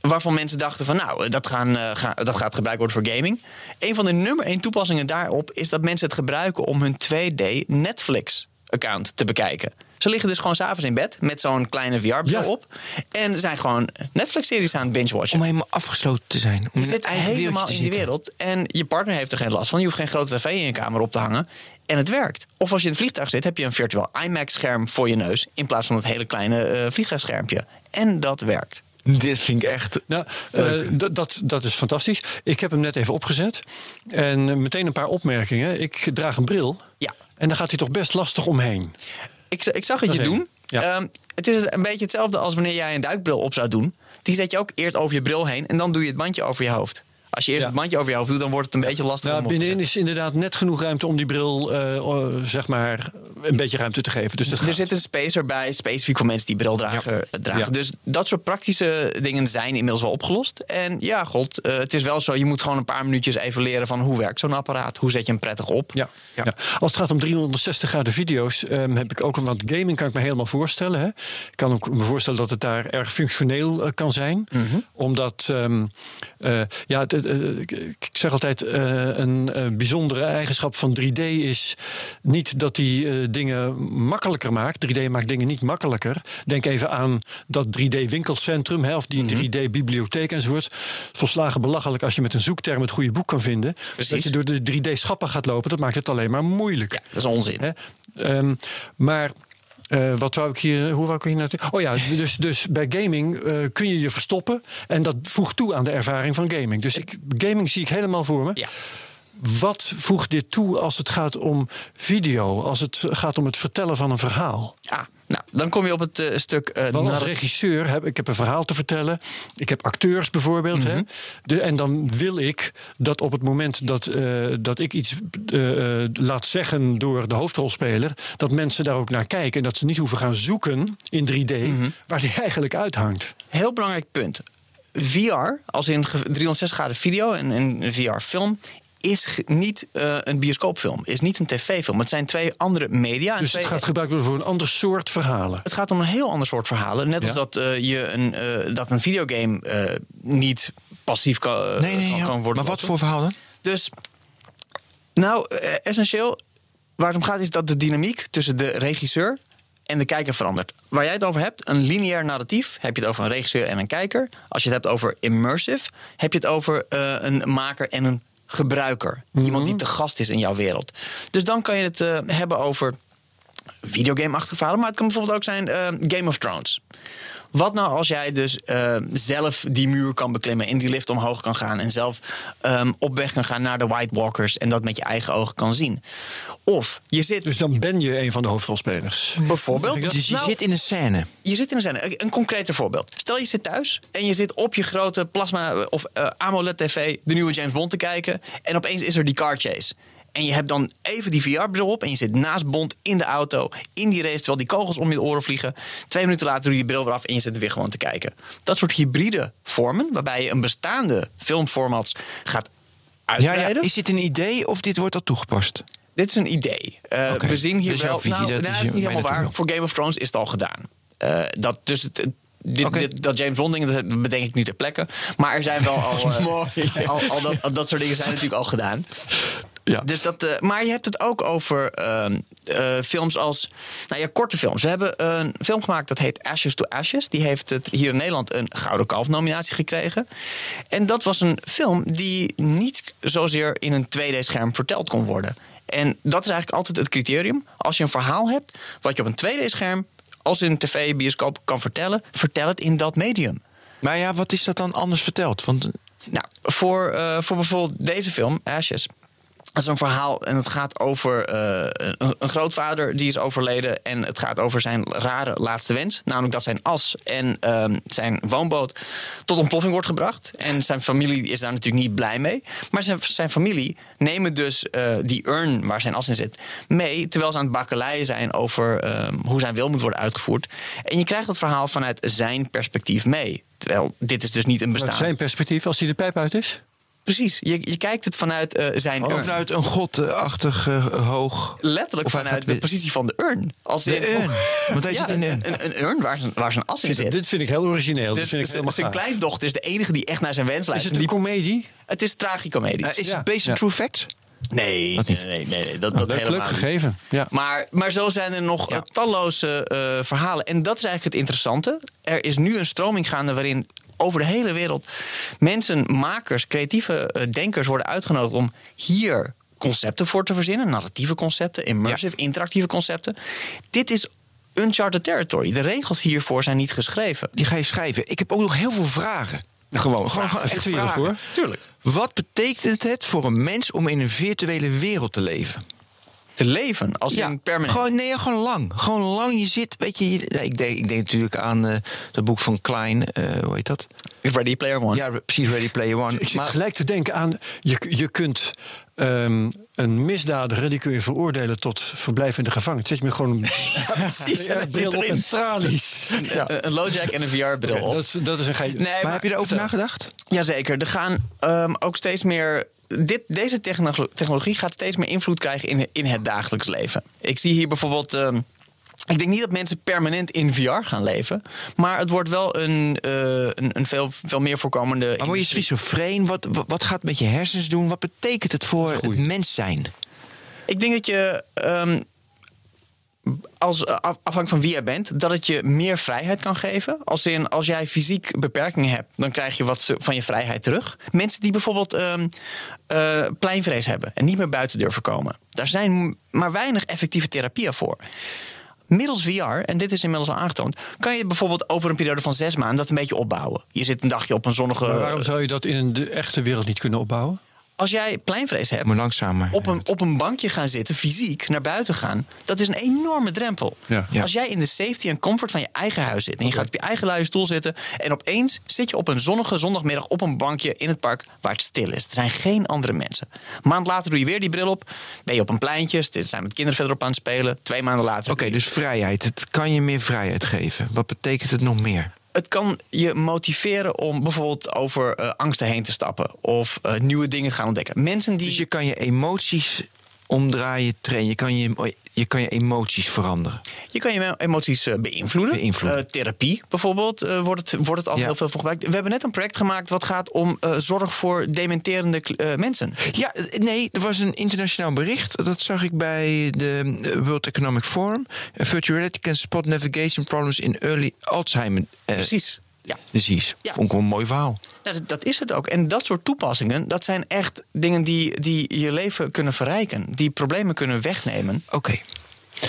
Waarvan mensen dachten van nou, dat, gaan, eh, ga- dat gaat gebruikt worden voor gaming. Een van de nummer één toepassingen daarop is dat mensen het gebruiken om hun 2D Netflix account te bekijken. Ze liggen dus gewoon s'avonds in bed met zo'n kleine VR-bril Ja. op. En zijn gewoon Netflix-series aan het binge-watchen. Om helemaal afgesloten te zijn. Om Je zit helemaal in die wereld. En je partner heeft er geen last van. Je hoeft geen grote tv in je kamer op te hangen. En het werkt. Of als je in het vliegtuig zit, heb je een virtueel IMAX-scherm voor je neus. In plaats van het hele kleine eh vliegtuigschermpje. En dat werkt. Dit vind ik echt... Nou, eh, dat- dat, dat is fantastisch. Ik heb hem net even opgezet. En meteen een paar opmerkingen. Ik draag een bril. Ja. En daar gaat hij toch best lastig omheen. Ik, ik zag het je doen. Ja. Ehm, het is een beetje hetzelfde als wanneer jij een duikbril op zou doen. Die zet je ook eerst over je bril heen. En dan doe je het bandje over je hoofd. Als je eerst Ja. het bandje over je hoofd doet, dan wordt het een beetje lastig Nou, om binnenin is inderdaad net genoeg ruimte om die bril, eh, eh, zeg maar, een beetje ruimte te geven. Dus Er zit een spacer bij, specifiek voor mensen die bril dragen. dragen. Ja. Dus dat soort praktische dingen zijn inmiddels wel opgelost. En ja, god, eh, het is wel zo. Je moet gewoon een paar minuutjes even leren van hoe werkt zo'n apparaat. Hoe zet je hem prettig op? Ja, ja. Als het gaat om 360 graden video's, ehm, heb ik ook een wat gaming kan ik me helemaal voorstellen. Hè. Ik kan ook me voorstellen dat het daar erg functioneel eh, kan zijn. Omdat, ehm, eh, ja, het- eh, ik, ik zeg altijd, eh, een eh, bijzondere eigenschap van 3D is niet dat die eh, dingen makkelijker maakt. 3D maakt dingen niet makkelijker. Denk even aan dat 3D-winkelcentrum hè, of die 3D-bibliotheek enzovoort. Volslagen belachelijk als je met een zoekterm het goede boek kan vinden. Precies. Dat je door de 3D-schappen gaat lopen, dat maakt het alleen maar moeilijk. Ja, dat is onzin. Hè? Ehm, maar eh, wat wou ik hier, hoe wou ik hier naartoe? Oh ja, dus, dus bij gaming eh, kun je je verstoppen. En dat voegt toe aan de ervaring van gaming. Dus ik, gaming zie ik helemaal voor me. Ja. Wat voegt dit toe als het gaat om video? Als het gaat om het vertellen van een verhaal? Ah, nou, dan kom je op het eh, stuk. eh, Want als regisseur heb ik heb een verhaal te vertellen. Ik heb acteurs bijvoorbeeld. hè? Mhm. De, en dan wil ik dat op het moment dat, eh, dat ik iets laat zeggen door de hoofdrolspeler, dat mensen daar ook naar kijken. En dat ze niet hoeven gaan zoeken in 3D Mhm. waar die eigenlijk uithangt. Heel belangrijk punt. VR, als in ge- 360 graden video en een VR-film, is niet eh, een bioscoopfilm, is niet een tv-film. Het zijn twee andere media. Dus twee- het gaat gebruikt worden voor een ander soort verhalen. Het gaat om een heel ander soort verhalen. Net als Ja. dat, eh, je een, eh, dat een videogame eh, niet passief kan, Nee, nee, kan, worden. Maar wat voor verhaal dan? Dus, nou, essentieel waar het om gaat is dat de dynamiek tussen de regisseur en de kijker verandert. Waar jij het over hebt, een lineair narratief, heb je het over een regisseur en een kijker. Als je het hebt over immersive, heb je het over eh, een maker en een gebruiker. Iemand die te gast is in jouw wereld. Dus dan kan je het eh, hebben over videogame-achtige verhalen. Maar het kan bijvoorbeeld ook zijn eh, Game of Thrones. Wat nou als jij dus eh, zelf die muur kan beklimmen, in die lift omhoog kan gaan en zelf ehm, op weg kan gaan naar de White Walkers en dat met je eigen ogen kan zien? Of je zit Dus dan ben je een van de hoofdrolspelers. bijvoorbeeld. Dus je Nou, zit in een scène. je zit in een scène. Een concreter voorbeeld. Stel je zit thuis en je zit op je grote plasma of eh, AMOLED TV de nieuwe James Bond te kijken en opeens is er die car chase. En je hebt dan even die VR-bril op en je zit naast Bond in de auto, in die race, terwijl die kogels om je oren vliegen. Twee minuten later doe je je bril weer af en je zit er weer gewoon te kijken. Dat soort hybride vormen, waarbij je een bestaande filmformats gaat uitbreiden. ja. Is dit een idee of dit wordt al toegepast? Dit is een idee. Eh. We zien hier Dus wel. nou, dat nou, is niet helemaal waar. Voor Game of Thrones is het al gedaan. Eh, dat, dus het, dit, dit- dat James Bond ding, dat bedenk ik nu ter plekke. Maar er zijn wel al, eh, al, al dat, al dat soort dingen zijn natuurlijk al gedaan. Ja. Dus dat, eh, maar je hebt het ook over ehm, eh, films als. Nou ja, korte films. We hebben een film gemaakt dat heet Ashes to Ashes. Die heeft het hier in Nederland een Gouden Kalf-nominatie gekregen. En dat was een film die niet zozeer in een 2D-scherm verteld kon worden. En dat is eigenlijk altijd het criterium. Als je een verhaal hebt wat je op een 2D-scherm als in tv, bioscoop kan vertellen, vertel het in dat medium. Maar ja, wat is dat dan anders verteld? Want Nou, voor, eh, voor bijvoorbeeld deze film, Ashes. Dat is een verhaal en het gaat over eh, een, grootvader die is overleden. En het gaat over zijn rare laatste wens. Namelijk dat zijn as en ehm, zijn woonboot tot ontploffing wordt gebracht. En zijn familie is daar natuurlijk niet blij mee. Maar zijn, zijn familie nemen dus eh, die urn waar zijn as in zit mee. Terwijl ze aan het bakkeleien zijn over ehm, hoe zijn wil moet worden uitgevoerd. En je krijgt het verhaal vanuit zijn perspectief mee. Terwijl dit is dus niet een bestaan. zijn perspectief, als hij de pijp uit is? Precies, je, je kijkt het vanuit eh, zijn of urn. vanuit een godachtig eh, hoog. Letterlijk vanuit gaat de positie van de urn. Als De in- urn. Want hij Ja, zit in. Een, een urn waar zijn, waar zijn as in zit. Dit vind ik heel origineel. Dus dit vind ik zijn- helemaal zijn gaaf. kleindochter is de enige die echt naar zijn wens Is luistert. het een Die- komedie? het is tragicomedie. Eh, is Ja. het based on Ja. true facts? nee, Dat nee, niet. nee, nee, nee, dat, dat Leuk, helemaal leuk niet. gegeven. Ja. Maar, maar zo zijn er nog talloze eh, verhalen. En dat is eigenlijk het interessante. Er is nu een stroming gaande waarin over de hele wereld mensen, makers, creatieve eh, denkers worden uitgenodigd om hier concepten voor te verzinnen. Narratieve concepten, immersive, interactieve concepten. Dit is uncharted territory. De regels hiervoor zijn niet geschreven. Die ga je schrijven. Ik heb ook nog heel veel vragen. Gewoon, gewoon, gewoon echt vragen. Tuurlijk. Wat betekent het voor een mens om in een virtuele wereld te leven? Te leven als in permanent. Gewoon, nee, gewoon lang. Gewoon lang. Je zit, weet je, ik, denk, ik denk natuurlijk aan eh dat boek van Klein, eh, hoe heet dat? Ready Player One. Ja, precies, Ready Player One. Ik zit Maar- gelijk te denken aan, je, je kunt ehm, een misdadiger, die kun je veroordelen tot verblijf in de gevangenis. Zet je me gewoon een precies. ja, Ja, bril op en tralies. Ja. Een, een low-jack en een VR-bril op. Dat is, dat is een geintje. Nee, maar heb je erover nagedacht? Jazeker, er gaan ehm, ook steeds meer. Dit, deze techno- technologie gaat steeds meer invloed krijgen in, in het dagelijks leven. Ik zie hier bijvoorbeeld. ehm, ik denk niet dat mensen permanent in VR gaan leven. Maar het wordt wel een, eh, een, een veel, veel meer voorkomende. Maar word je schizofreen? Wat, wat, wat gaat het met je hersens doen? Wat betekent het voor het mens zijn? Ik denk dat je. ehm, als, eh, af- afhankelijk van wie jij bent, dat het je meer vrijheid kan geven. Als, in, als jij fysiek beperkingen hebt, dan krijg je wat van je vrijheid terug. Mensen die bijvoorbeeld ehm, eh, pleinvrees hebben en niet meer buiten durven komen. Daar zijn maar weinig effectieve therapieën voor. Middels VR, en dit is inmiddels al aangetoond, kan je bijvoorbeeld over een periode van zes maanden dat een beetje opbouwen. Je zit een dagje op een zonnige. Waarom zou je dat in de echte wereld niet kunnen opbouwen? Als jij pleinvrees hebt, Maar langzamer. op een, op een bankje gaan zitten, fysiek, naar buiten gaan, dat is een enorme drempel. Ja. Ja. Als jij in de safety en comfort van je eigen huis zit en je gaat op je eigen luie stoel zitten en opeens zit je op een zonnige zondagmiddag op een bankje in het park waar het stil is. Er zijn geen andere mensen. Een maand later doe je weer die bril op, ben je op een pleintje, er zijn met kinderen verderop aan het spelen. Twee maanden later. Oké, dus vrijheid. Het kan je meer vrijheid geven. Wat betekent het nog meer? Het kan je motiveren om bijvoorbeeld over eh, angsten heen te stappen of eh, nieuwe dingen te gaan ontdekken. Mensen die. Dus je kan je emoties omdraaien, trainen. Je kan je, je, kan je emoties veranderen. Je kan je emoties eh, beïnvloeden. Beïnvloeden. Eh, therapie bijvoorbeeld eh, wordt, het, wordt het al Ja. heel veel voor gebruikt. We hebben net een project gemaakt wat gaat om zorg voor dementerende mensen. Ja, nee, er was een internationaal bericht. Dat zag ik bij de World Economic Forum. Virtual reality can spot navigation problems in early Alzheimer Precies. Ja. disease. Ja. Vond ik wel een mooi verhaal. Dat, dat is het ook. En dat soort toepassingen, dat zijn echt dingen die, die je leven kunnen verrijken. Die problemen kunnen wegnemen. Oké.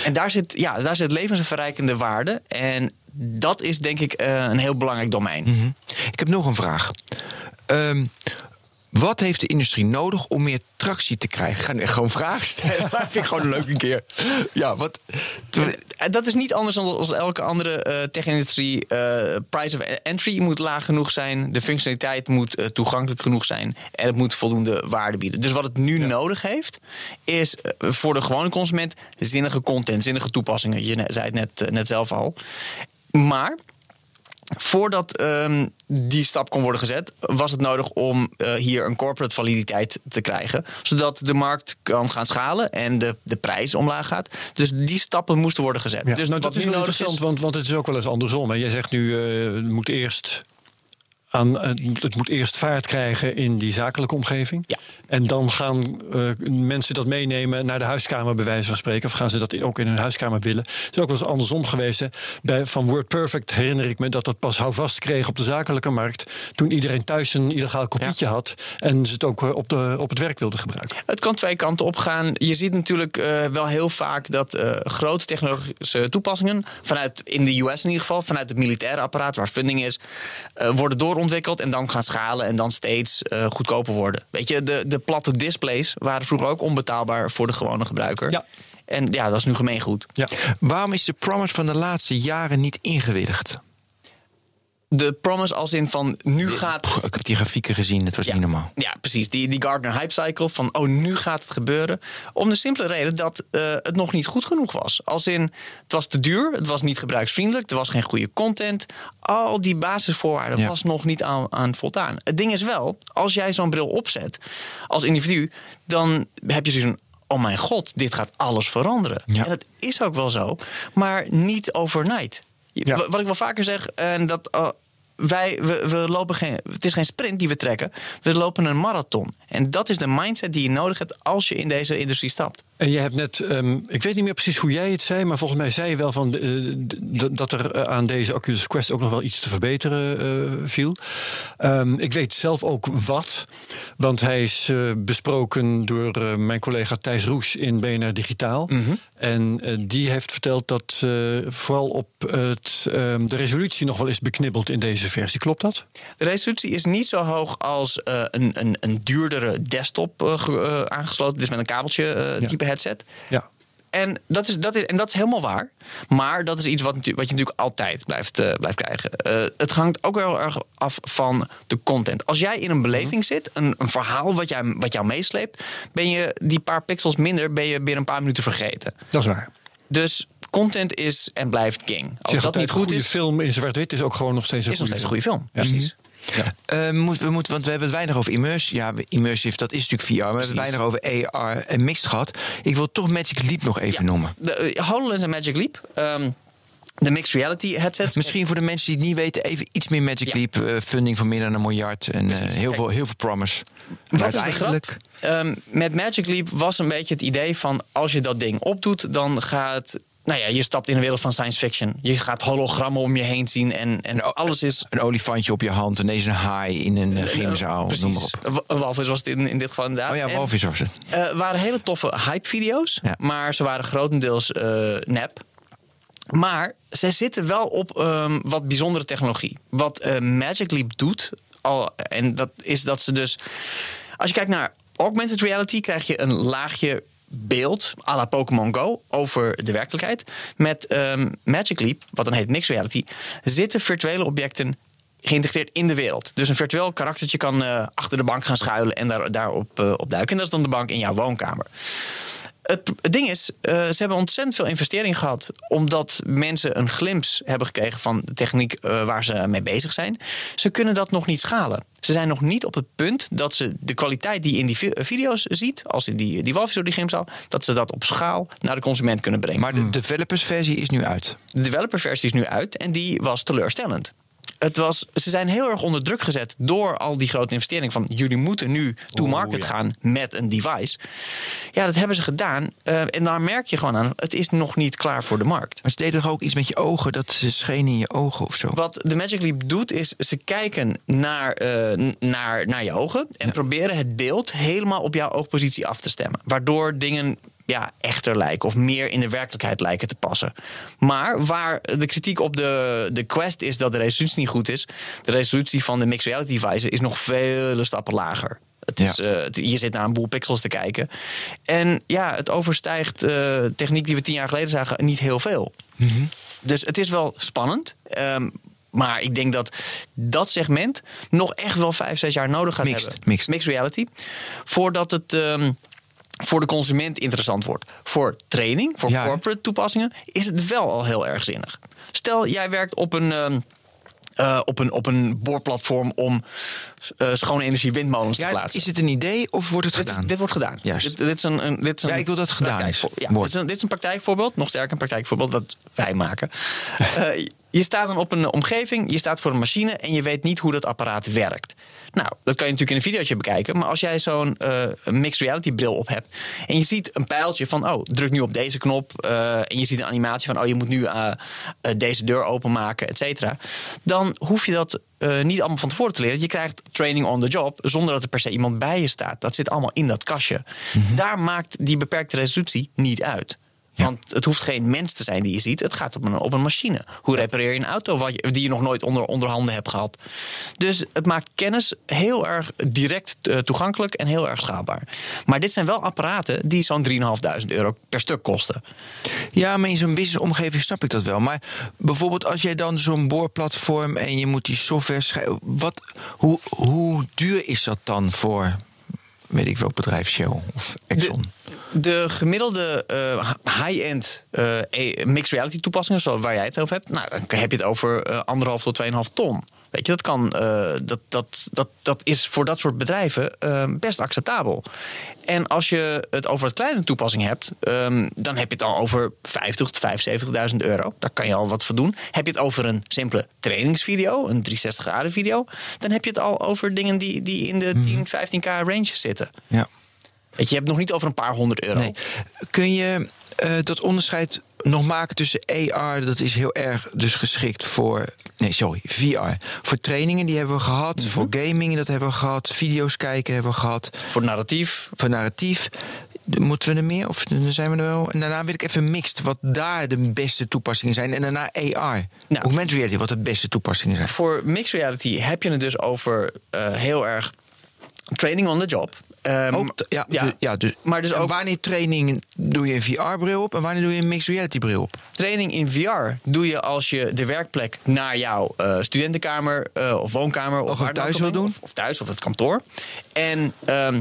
En daar zit, ja, daar zit levensverrijkende waarde. En dat is denk ik eh, een heel belangrijk domein. Mhm. Ik heb nog een vraag. Ehm, wat heeft de industrie nodig om meer tractie te krijgen? Ik ga nu echt gewoon vragen stellen. Dat vind ik gewoon een leuke keer. Ja, wat... Eh, Dat is niet anders dan als elke andere eh tech-industrie. Eh, price of entry moet laag genoeg zijn. De functionaliteit moet toegankelijk genoeg zijn. En het moet voldoende waarde bieden. Dus wat het nu nodig heeft, is voor de gewone consument zinnige content, zinnige toepassingen. Je zei het net, net zelf al. Maar voordat ehm, die stap kon worden gezet, was het nodig om eh, hier een corporate validiteit te krijgen. Zodat de markt kan gaan schalen en de, de prijs omlaag gaat. Dus die stappen moesten worden gezet. Ja, dus nou, dat is nu wel interessant, want, want het is ook wel eens andersom. Hè. Jij zegt nu, eh, het moet eerst aan, eh, het moet eerst vaart krijgen in die zakelijke omgeving. Ja. En dan gaan eh, mensen dat meenemen naar de huiskamer, bij wijze van spreken. Of gaan ze dat ook in hun huiskamer willen. Het is ook wel eens andersom geweest. hè. Bij, van WordPerfect herinner ik me dat dat pas houvast kreeg op de zakelijke markt. Toen iedereen thuis een illegaal kopietje had. En ze het ook eh, op, de, op het werk wilden gebruiken. Het kan twee kanten op gaan. Je ziet natuurlijk wel heel vaak dat grote technologische toepassingen, vanuit in de US in ieder geval, vanuit het militaire apparaat waar funding is, worden doorontwikkeld en dan gaan schalen en dan steeds eh, goedkoper worden. Weet je, de, de platte displays waren vroeger ook onbetaalbaar voor de gewone gebruiker. Ja. En ja, dat is nu gemeengoed. Ja. Waarom is de promise van de laatste jaren niet ingewilligd? De promise als in van nu gaat Pff, ik heb die grafieken gezien, het was Ja. niet normaal. Ja, precies. Die, die Gartner hype cycle van oh, nu gaat het gebeuren. Om de simpele reden dat eh, het nog niet goed genoeg was. Als in, het was te duur, het was niet gebruiksvriendelijk, er was geen goede content. Al die basisvoorwaarden Ja. was nog niet aan, aan voldaan. Het ding is wel, als jij zo'n bril opzet als individu, dan heb je van. Oh mijn god, dit gaat alles veranderen. Ja. En dat is ook wel zo, maar niet overnight. Wat ik wel vaker zeg, en dat eh, wij, we, we lopen geen, het is geen sprint die we trekken, we lopen een marathon. En dat is de mindset die je nodig hebt als je in deze industrie stapt. En je hebt net, ehm, ik weet niet meer precies hoe jij het zei, maar volgens mij zei je wel van, eh, dat er eh, aan deze Oculus Quest ook nog wel iets te verbeteren eh, viel. Ehm, ik weet zelf ook wat, want hij is besproken door mijn collega Thijs Roes in BNR Digitaal. En eh, die heeft verteld dat vooral op het, ehm, de resolutie nog wel is beknibbeld in deze versie. Klopt dat? De resolutie is niet zo hoog als eh, een, een, een duurdere desktop eh, eh, aangesloten, dus met een kabeltje Ja. type headset. Ja. En dat, is, dat is, en dat is helemaal waar. Maar dat is iets wat, wat je natuurlijk altijd blijft, blijft krijgen. Het hangt ook wel erg af van de content. Als jij in een beleving zit, een, een verhaal wat, jij, wat jou meesleept, ben je die paar pixels minder ben je binnen een paar minuten vergeten. Dat is waar. Dus content is en blijft king. Als Zeg dat niet goed is, film in zwart-wit is ook gewoon nog steeds een is nog goede steeds een film. goede film. Precies. Eh, moet, we moeten, want we hebben het weinig over immersive. Ja, immersive, dat is natuurlijk VR. Maar we hebben het weinig over AR en mixed gehad. Ik wil toch Magic Leap nog even noemen. De eh, HoloLens en Magic Leap. ehm, de mixed reality headsets. Misschien voor de mensen die het niet weten, even iets meer Magic Ja. Leap. eh, funding van meer dan een miljard. En eh, heel, veel, heel veel promise. Wat Maar is de uiteindelijk- grap? Ehm, met Magic Leap was een beetje het idee van... als je dat ding opdoet, dan gaat... Nou ja, je stapt in een wereld van science fiction. Je gaat hologrammen om je heen zien en, en alles is... Een olifantje op je hand, ineens een haai in een uh, gymzaal. Precies. Noem maar op. Een wa- Een walvis was het in, in dit geval inderdaad. Oh ja, walvis was het. eh, waren hele toffe hype-video's, Ja. maar ze waren grotendeels nep. Maar ze zitten wel op ehm, wat bijzondere technologie. Wat eh, Magic Leap doet, al, en dat is dat ze dus... Als je kijkt naar augmented reality, krijg je een laagje beeld, à la Pokémon Go, over de werkelijkheid. Met ehm, Magic Leap, wat dan heet mixed reality, zitten virtuele objecten geïntegreerd in de wereld. Dus een virtueel karaktertje kan eh, achter de bank gaan schuilen en daar, daarop eh, op duiken. En dat is dan de bank in jouw woonkamer. Het, het ding is, eh, ze hebben ontzettend veel investering gehad. Omdat mensen een glimp hebben gekregen van de techniek eh, waar ze mee bezig zijn. Ze kunnen dat nog niet schalen. Ze zijn nog niet op het punt dat ze de kwaliteit die je in die vi- video's ziet, als in die, die walvis door die gymzaal, dat ze dat op schaal naar de consument kunnen brengen. Maar de developersversie is nu uit. De developerversie is nu uit en die was teleurstellend. Het was, ze zijn heel erg onder druk gezet door al die grote investeringen. Van jullie moeten nu to market gaan met een device. Ja, dat hebben ze gedaan. Eh, en daar merk je gewoon aan, het is nog niet klaar voor de markt. Maar ze deden toch ook iets met je ogen, dat ze schenen in je ogen of zo? Wat de Magic Leap doet, is ze kijken naar, eh, naar, naar je ogen. En proberen het beeld helemaal op jouw oogpositie af te stemmen. Waardoor dingen ja, echter lijken of meer in de werkelijkheid lijken te passen. Maar waar de kritiek op de, de Quest is dat de resolutie niet goed is, de resolutie van de mixed reality device is nog vele stappen lager. Het is, eh, het- je zit naar een boel pixels te kijken. En ja, het overstijgt eh, techniek die we tien jaar geleden zagen niet heel veel. Dus het is wel spannend. ehm, maar ik denk dat dat segment nog echt wel vijf, zes jaar nodig gaat Mixed, hebben. mixed. reality. Voordat het ehm, voor de consument interessant wordt. Voor training, voor Ja, corporate toepassingen, is het wel al heel erg zinnig. Stel, jij werkt op een. ehm, eh, op, een, op een boorplatform om eh, schone energie windmolens te plaatsen. is het een idee of wordt het Dit, is- gedaan? dit wordt gedaan. Juist. Dit, dit is een, een- dit is een Ja, ik wil dat gedaan Ja, dit, is een, dit is een praktijkvoorbeeld, nog sterker een praktijkvoorbeeld dat wij maken. Eh, je staat dan op een omgeving, je staat voor een machine en je weet niet hoe dat apparaat werkt. Nou, dat kan je natuurlijk in een videootje bekijken. Maar als jij zo'n eh, mixed reality bril op hebt en je ziet een pijltje van, oh, druk nu op deze knop. eh, en je ziet een animatie van, oh, je moet nu eh, eh, deze deur openmaken, et cetera. Dan hoef je dat eh, niet allemaal van tevoren te leren. Je krijgt training on the job zonder dat er per se iemand bij je staat. Dat zit allemaal in dat kastje. Daar maakt die beperkte resolutie niet uit. Want het hoeft geen mens te zijn die je ziet. Het gaat op een, op een machine. Hoe repareer je een auto wat je, die je nog nooit onder, onder handen hebt gehad? Dus het maakt kennis heel erg direct eh, toegankelijk en heel erg schaalbaar. Maar dit zijn wel apparaten die zo'n 3.500 euro per stuk kosten. Ja, maar in zo'n businessomgeving snap ik dat wel. Maar bijvoorbeeld als jij dan zo'n boorplatform en je moet die software schrijven. Wat, hoe, hoe duur is dat dan voor, weet ik welk bedrijf, Shell of Exxon? De gemiddelde eh, high-end eh, e- mixed reality toepassingen, zoals waar jij het over hebt, nou, dan heb je het over eh, anderhalf tot 2,5 ton. Weet je, dat, kan, dat, dat, dat, dat is voor dat soort bedrijven best acceptabel. En als je het over het kleine toepassing hebt, ehm, dan heb je het al over 50 tot 75.000 euro. Daar kan je al wat voor doen. Heb je het over een simpele trainingsvideo, een 360 graden video, dan heb je het al over dingen die, die in de 10, 15k range zitten. Ja. Weet je, hebt het nog niet over een paar honderd euro. Nee. Kun je eh, dat onderscheid nog maken tussen AR, dat is heel erg dus geschikt voor. Nee, sorry, VR. Voor trainingen, die hebben we gehad. Voor gaming, dat hebben we gehad. Video's kijken hebben we gehad. Voor narratief. Voor narratief. Moeten we er meer? Of zijn we er wel? En daarna wil ik even mixed wat daar de beste toepassingen zijn. En daarna AR. Nou. Augmented reality, wat de beste toepassingen zijn. Voor mixed reality heb je het dus over eh, heel erg training on the job. T- ja, ja, du- ja, dus, maar dus ook wanneer training doe je een VR-bril op en wanneer doe je een mixed reality bril op? training in VR doe je als je de werkplek naar jouw eh, studentenkamer eh, of woonkamer of Of thuis wil doen. Of, of thuis of het kantoor. En ehm,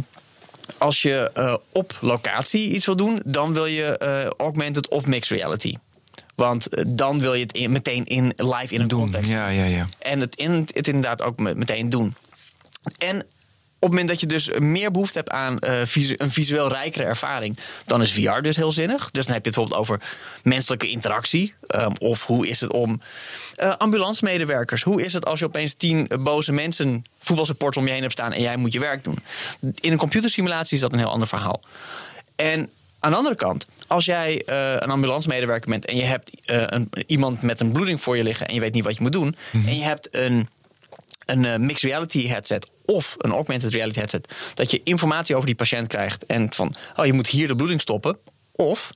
als je eh, op locatie iets wil doen, dan wil je augmented of mixed reality. Want dan wil je het in- meteen in, live in een Doen. context. Ja, ja, ja. En het, in, het inderdaad ook me- meteen doen. En het moment dat je dus meer behoefte hebt aan eh, visu- een visueel rijkere ervaring, dan is VR dus heel zinnig. Dus dan heb je het bijvoorbeeld over menselijke interactie. ehm, of hoe is het om eh ambulancemedewerkers? Hoe is het als je opeens tien boze mensen, voetbalsupporters om je heen hebt staan en jij moet je werk doen? In een computersimulatie is dat een heel ander verhaal. En aan de andere kant, als jij eh, een ambulancemedewerker bent en je hebt een, iemand met een bloeding voor je liggen en je weet niet wat je moet doen, en je hebt een, een mixed reality headset of een augmented reality headset, dat je informatie over die patiënt krijgt en van, oh je moet hier de bloeding stoppen, of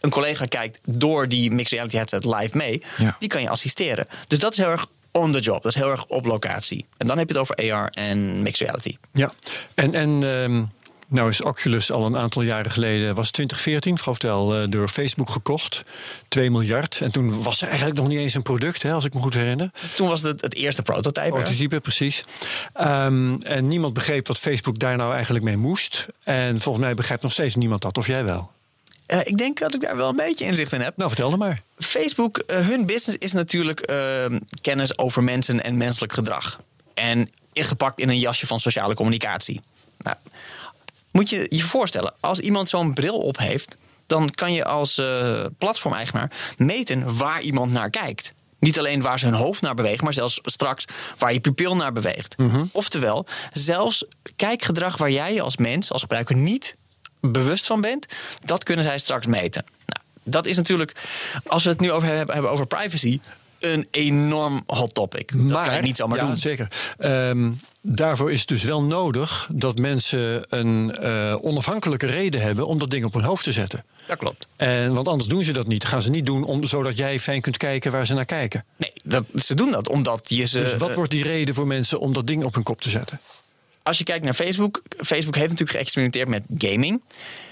een collega kijkt door die mixed reality headset live mee, Ja. die kan je assisteren. Dus dat is heel erg on the job, dat is heel erg op locatie. En dan heb je het over AR en mixed reality. Ja, en, en ehm, nou is Oculus al een aantal jaren geleden, was het 2014, geloof ik wel, eh, door Facebook gekocht. 2 miljard. En toen was er eigenlijk nog niet eens een product, hè, als ik me goed herinner. Toen was het het eerste prototype. hè? Prototype, precies. Ehm, en niemand begreep wat Facebook daar nou eigenlijk mee moest. En volgens mij begrijpt nog steeds niemand dat, of jij wel. Eh, ik denk dat ik daar wel een beetje inzicht in heb. Nou, vertel er maar. Facebook, eh, hun business is natuurlijk eh, kennis over mensen en menselijk gedrag. En ingepakt in een jasje van sociale communicatie. Nou, moet je je voorstellen, als iemand zo'n bril op heeft, dan kan je als eh, platformeigenaar meten waar iemand naar kijkt. Niet alleen waar zijn hoofd naar beweegt, maar zelfs straks waar je pupil naar beweegt. Oftewel, zelfs kijkgedrag waar jij je als mens, als gebruiker niet bewust van bent, dat kunnen zij straks meten. Nou, dat is natuurlijk, als we het nu over hebben, hebben over privacy, een enorm hot topic. dat kan je niet zomaar ja, doen. zeker. Ehm, daarvoor is het dus wel nodig dat mensen een eh, onafhankelijke reden hebben om dat ding op hun hoofd te zetten. Dat klopt. En, want anders doen ze dat niet. Gaan ze niet doen om, zodat jij fijn kunt kijken waar ze naar kijken. Nee, dat, ze doen dat omdat je ze. Dus wat eh, wordt die reden voor mensen om dat ding op hun kop te zetten? als je kijkt naar Facebook, Facebook heeft natuurlijk geëxperimenteerd met gaming.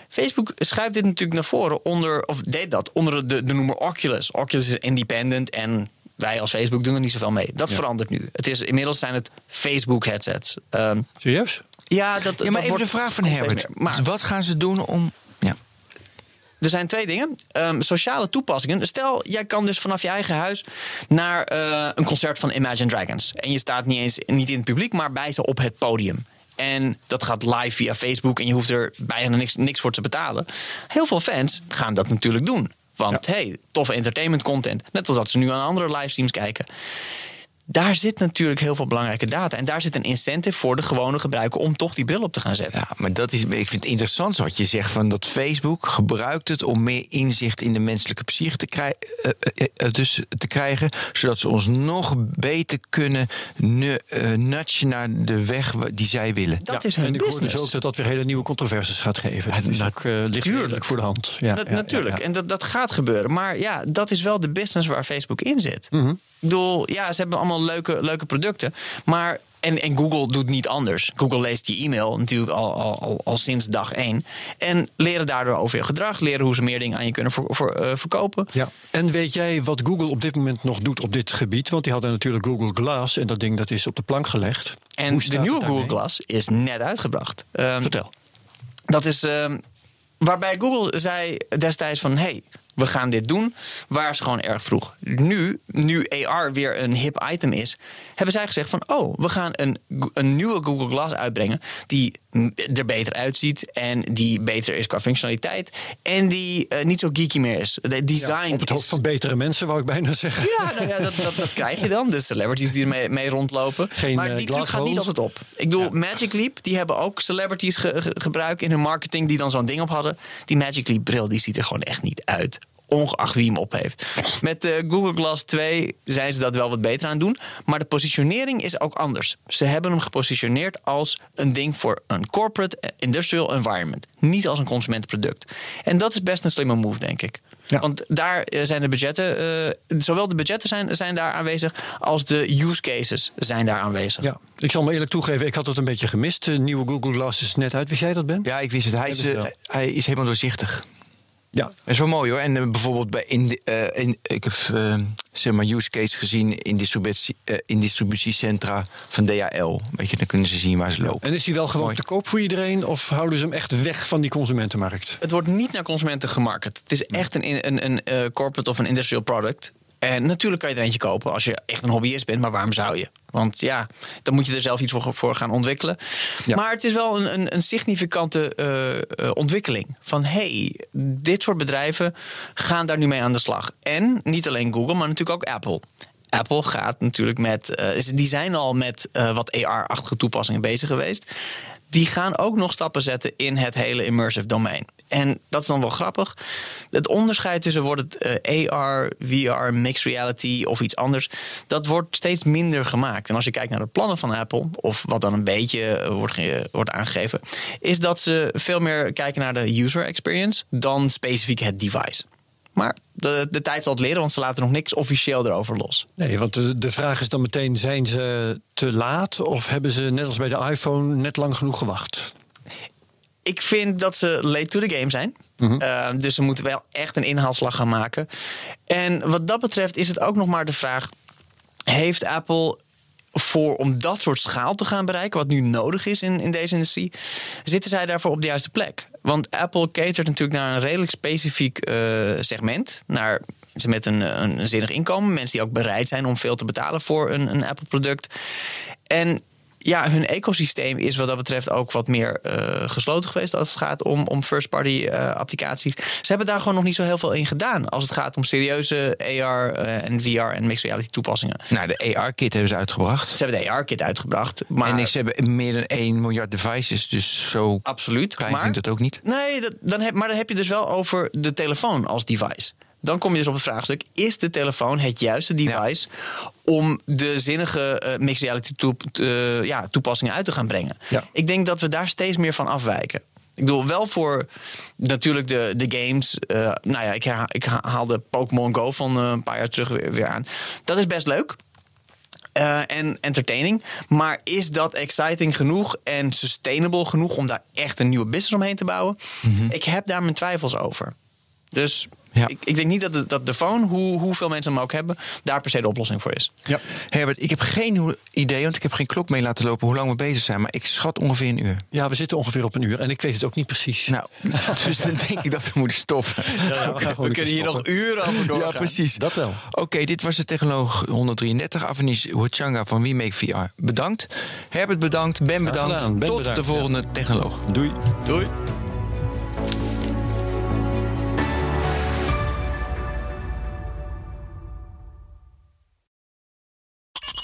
Facebook schuift dit natuurlijk naar voren onder, of deed dat, onder de, de noemer Oculus. Oculus is independent en wij als Facebook doen er niet zoveel mee. Dat Ja. verandert nu. Het is, inmiddels zijn het Facebook headsets. Ehm, Serieus? ja, dat, Ja, dat maar even wordt- de vraag van Herbert. Maar Wat gaan ze doen om... Ja. er zijn twee dingen. Ehm, sociale toepassingen. Stel, jij kan dus vanaf je eigen huis naar eh, een concert van Imagine Dragons. En je staat niet eens niet in het publiek, maar bij ze op het podium. En dat gaat live via Facebook en je hoeft er bijna niks, niks voor te betalen. Heel veel fans gaan dat natuurlijk doen. Want hey, toffe entertainment content. Net als dat ze nu aan andere livestreams kijken. Daar zit natuurlijk heel veel belangrijke data. En daar zit een incentive voor de gewone gebruiker om toch die bril op te gaan zetten. Ja, maar dat is, ik vind het interessant wat je zegt van dat Facebook gebruikt het om meer inzicht in de menselijke psyche te, krij- eh, eh, eh, dus te krijgen, zodat ze ons nog beter kunnen nu, eh, nudgen naar de weg die zij willen. Dat Ja, is hun en ik hoor business. dus ook dat dat weer hele nieuwe controversies gaat geven. Dat is ook, eh, ligt redelijk voor de hand. Ja, Na- ja, natuurlijk. ja, ja. En dat, dat gaat gebeuren. Maar ja, dat is wel de business waar Facebook in zit. Mhm. Ik bedoel, ja, ze hebben allemaal leuke, leuke producten. Maar. En, en Google doet niet anders. Google leest je e-mail natuurlijk al, al, al, al sinds dag één. En leren daardoor over je gedrag. Leren hoe ze meer dingen aan je kunnen voor, voor, eh, verkopen. Ja. En weet jij wat Google op dit moment nog doet op dit gebied? Want die hadden natuurlijk Google Glass en dat ding dat is op de plank gelegd. En de nieuwe? Google Glass is net uitgebracht. Ehm, Vertel. Dat is ehm, waarbij Google zei destijds van... hey, we gaan dit doen, waren ze gewoon erg vroeg. Nu, nu AR weer een hip item is, hebben zij gezegd van... oh, we gaan een, een nieuwe Google Glass uitbrengen... die er beter uitziet en die beter is qua functionaliteit... en die eh, niet zo geeky meer is. De design Op het hoofd is- van betere mensen, wou ik bijna zeggen. ja, nou ja dat, dat, dat krijg je dan. De celebrities die ermee mee rondlopen. Geen, maar eh, die truc gaat niet altijd op. Ik bedoel, Magic Leap, die hebben ook celebrities ge- ge- gebruikt in hun marketing... die dan zo'n ding op hadden. Die Magic Leap bril, die ziet er gewoon echt niet uit. Ongeacht wie hem op heeft. Met de Google Glass 2 zijn ze dat wel wat beter aan het doen. Maar de positionering is ook anders. Ze hebben hem gepositioneerd als een ding voor een corporate eh, industrial environment. Niet als een consumentenproduct. En dat is best een slimme move, denk ik. Ja. Want daar eh, zijn de budgetten, eh, zowel de budgetten zijn, zijn daar aanwezig als de use cases zijn daar aanwezig. Ja, ik zal me eerlijk toegeven, ik had het een beetje gemist. De nieuwe Google Glass is net uit. Wist jij dat, Ben? Ja, ik wist het. Hij is, wel. hij is helemaal doorzichtig. Ja. Dat is wel mooi hoor. En eh, bijvoorbeeld bij in, de- eh, in, ik heb eh, zeg maar use case gezien in, distributie, eh, in distributiecentra van DHL. Weet je, dan kunnen ze zien waar ze lopen. En is die wel gewoon Mooi. te koop voor iedereen? Of houden ze hem echt weg van die consumentenmarkt? Het wordt niet naar consumenten gemarket. Het is echt een, een, een eh, corporate of een industrial product. En natuurlijk kan je er eentje kopen als je echt een hobbyist bent, maar waarom zou je? Want ja, dan moet je er zelf iets voor, gaan ontwikkelen. Ja. Maar het is wel een, een, een significante eh, eh, ontwikkeling. Van hey, dit soort bedrijven gaan daar nu mee aan de slag. En niet alleen Google, maar natuurlijk ook Apple. Apple gaat natuurlijk met, eh, die zijn al met wat AR-achtige toepassingen bezig geweest. Die gaan ook nog stappen zetten in het hele immersive domein. En dat is dan wel grappig. Het onderscheid tussen wordt het eh, AR, VR, mixed reality of iets anders, dat wordt steeds minder gemaakt. En als je kijkt naar de plannen van Apple, of wat dan een beetje eh, wordt, wordt aangegeven, is dat ze veel meer kijken naar de user experience dan specifiek het device. Maar de, de tijd zal het leren, want ze laten nog niks officieel erover los. Nee, want de, de vraag is dan meteen: zijn ze te laat? Of hebben ze net als bij de iPhone net lang genoeg gewacht? Ik vind dat ze late to the game zijn. Uh, dus ze moeten wel echt een inhaalslag gaan maken. En wat dat betreft is het ook nog maar de vraag: heeft Apple voor om dat soort schaal te gaan bereiken, wat nu nodig is in, in deze industrie, zitten zij daarvoor op de juiste plek? Want Apple catert natuurlijk naar een redelijk specifiek eh, segment, naar mensen met een, een zinnig inkomen, mensen die ook bereid zijn om veel te betalen voor een, een Apple-product. En ja, hun ecosysteem is wat dat betreft ook wat meer eh, gesloten geweest als het gaat om, om first-party eh, applicaties. Ze hebben daar gewoon nog niet zo heel veel in gedaan als het gaat om serieuze AR eh, en VR en mixed reality toepassingen. Nou, de AR-kit hebben ze uitgebracht. Ze hebben de AR-kit uitgebracht, maar En ze hebben meer dan 1 miljard devices, dus zo absoluut. klein maar, vind ik dat ook niet. Nee, dat, dan heb, maar dan heb je dus wel over de telefoon als device. Dan kom je dus op het vraagstuk: is de telefoon het juiste device om de zinnige uh, mixed reality toep, uh, ja, toepassingen uit te gaan brengen? Ja. Ik denk dat we daar steeds meer van afwijken. Ik bedoel, wel voor natuurlijk de, de games. Uh, nou ja, ik, ik haalde Pokémon Go van een paar jaar terug weer, weer aan. Dat is best leuk. Uh, en entertaining. Maar is dat exciting genoeg en sustainable genoeg om daar echt een nieuwe business omheen te bouwen? Mm -hmm. Ik heb daar mijn twijfels over. Dus ja. ik, ik, denk niet dat de, dat de phone, hoe, hoeveel mensen hem ook hebben, daar per se de oplossing voor is. Ja. Herbert, ik heb geen idee, want ik heb geen klok mee laten lopen hoe lang we bezig zijn. Maar ik schat ongeveer een uur. Ja, we zitten ongeveer op een uur. En ik weet het ook niet precies. Nou, dus dan denk ik dat we moeten stoppen. Ja, ja, we, we kunnen hier nog uren over doorgaan. Ja, precies. Dat wel. Oké, okay, dit was de Technoloog 133, Avanis Huachanga van WeMake VR. Bedankt. Herbert bedankt. Ben bedankt. Ben Tot bedankt, de volgende Technoloog. Doei. Doei.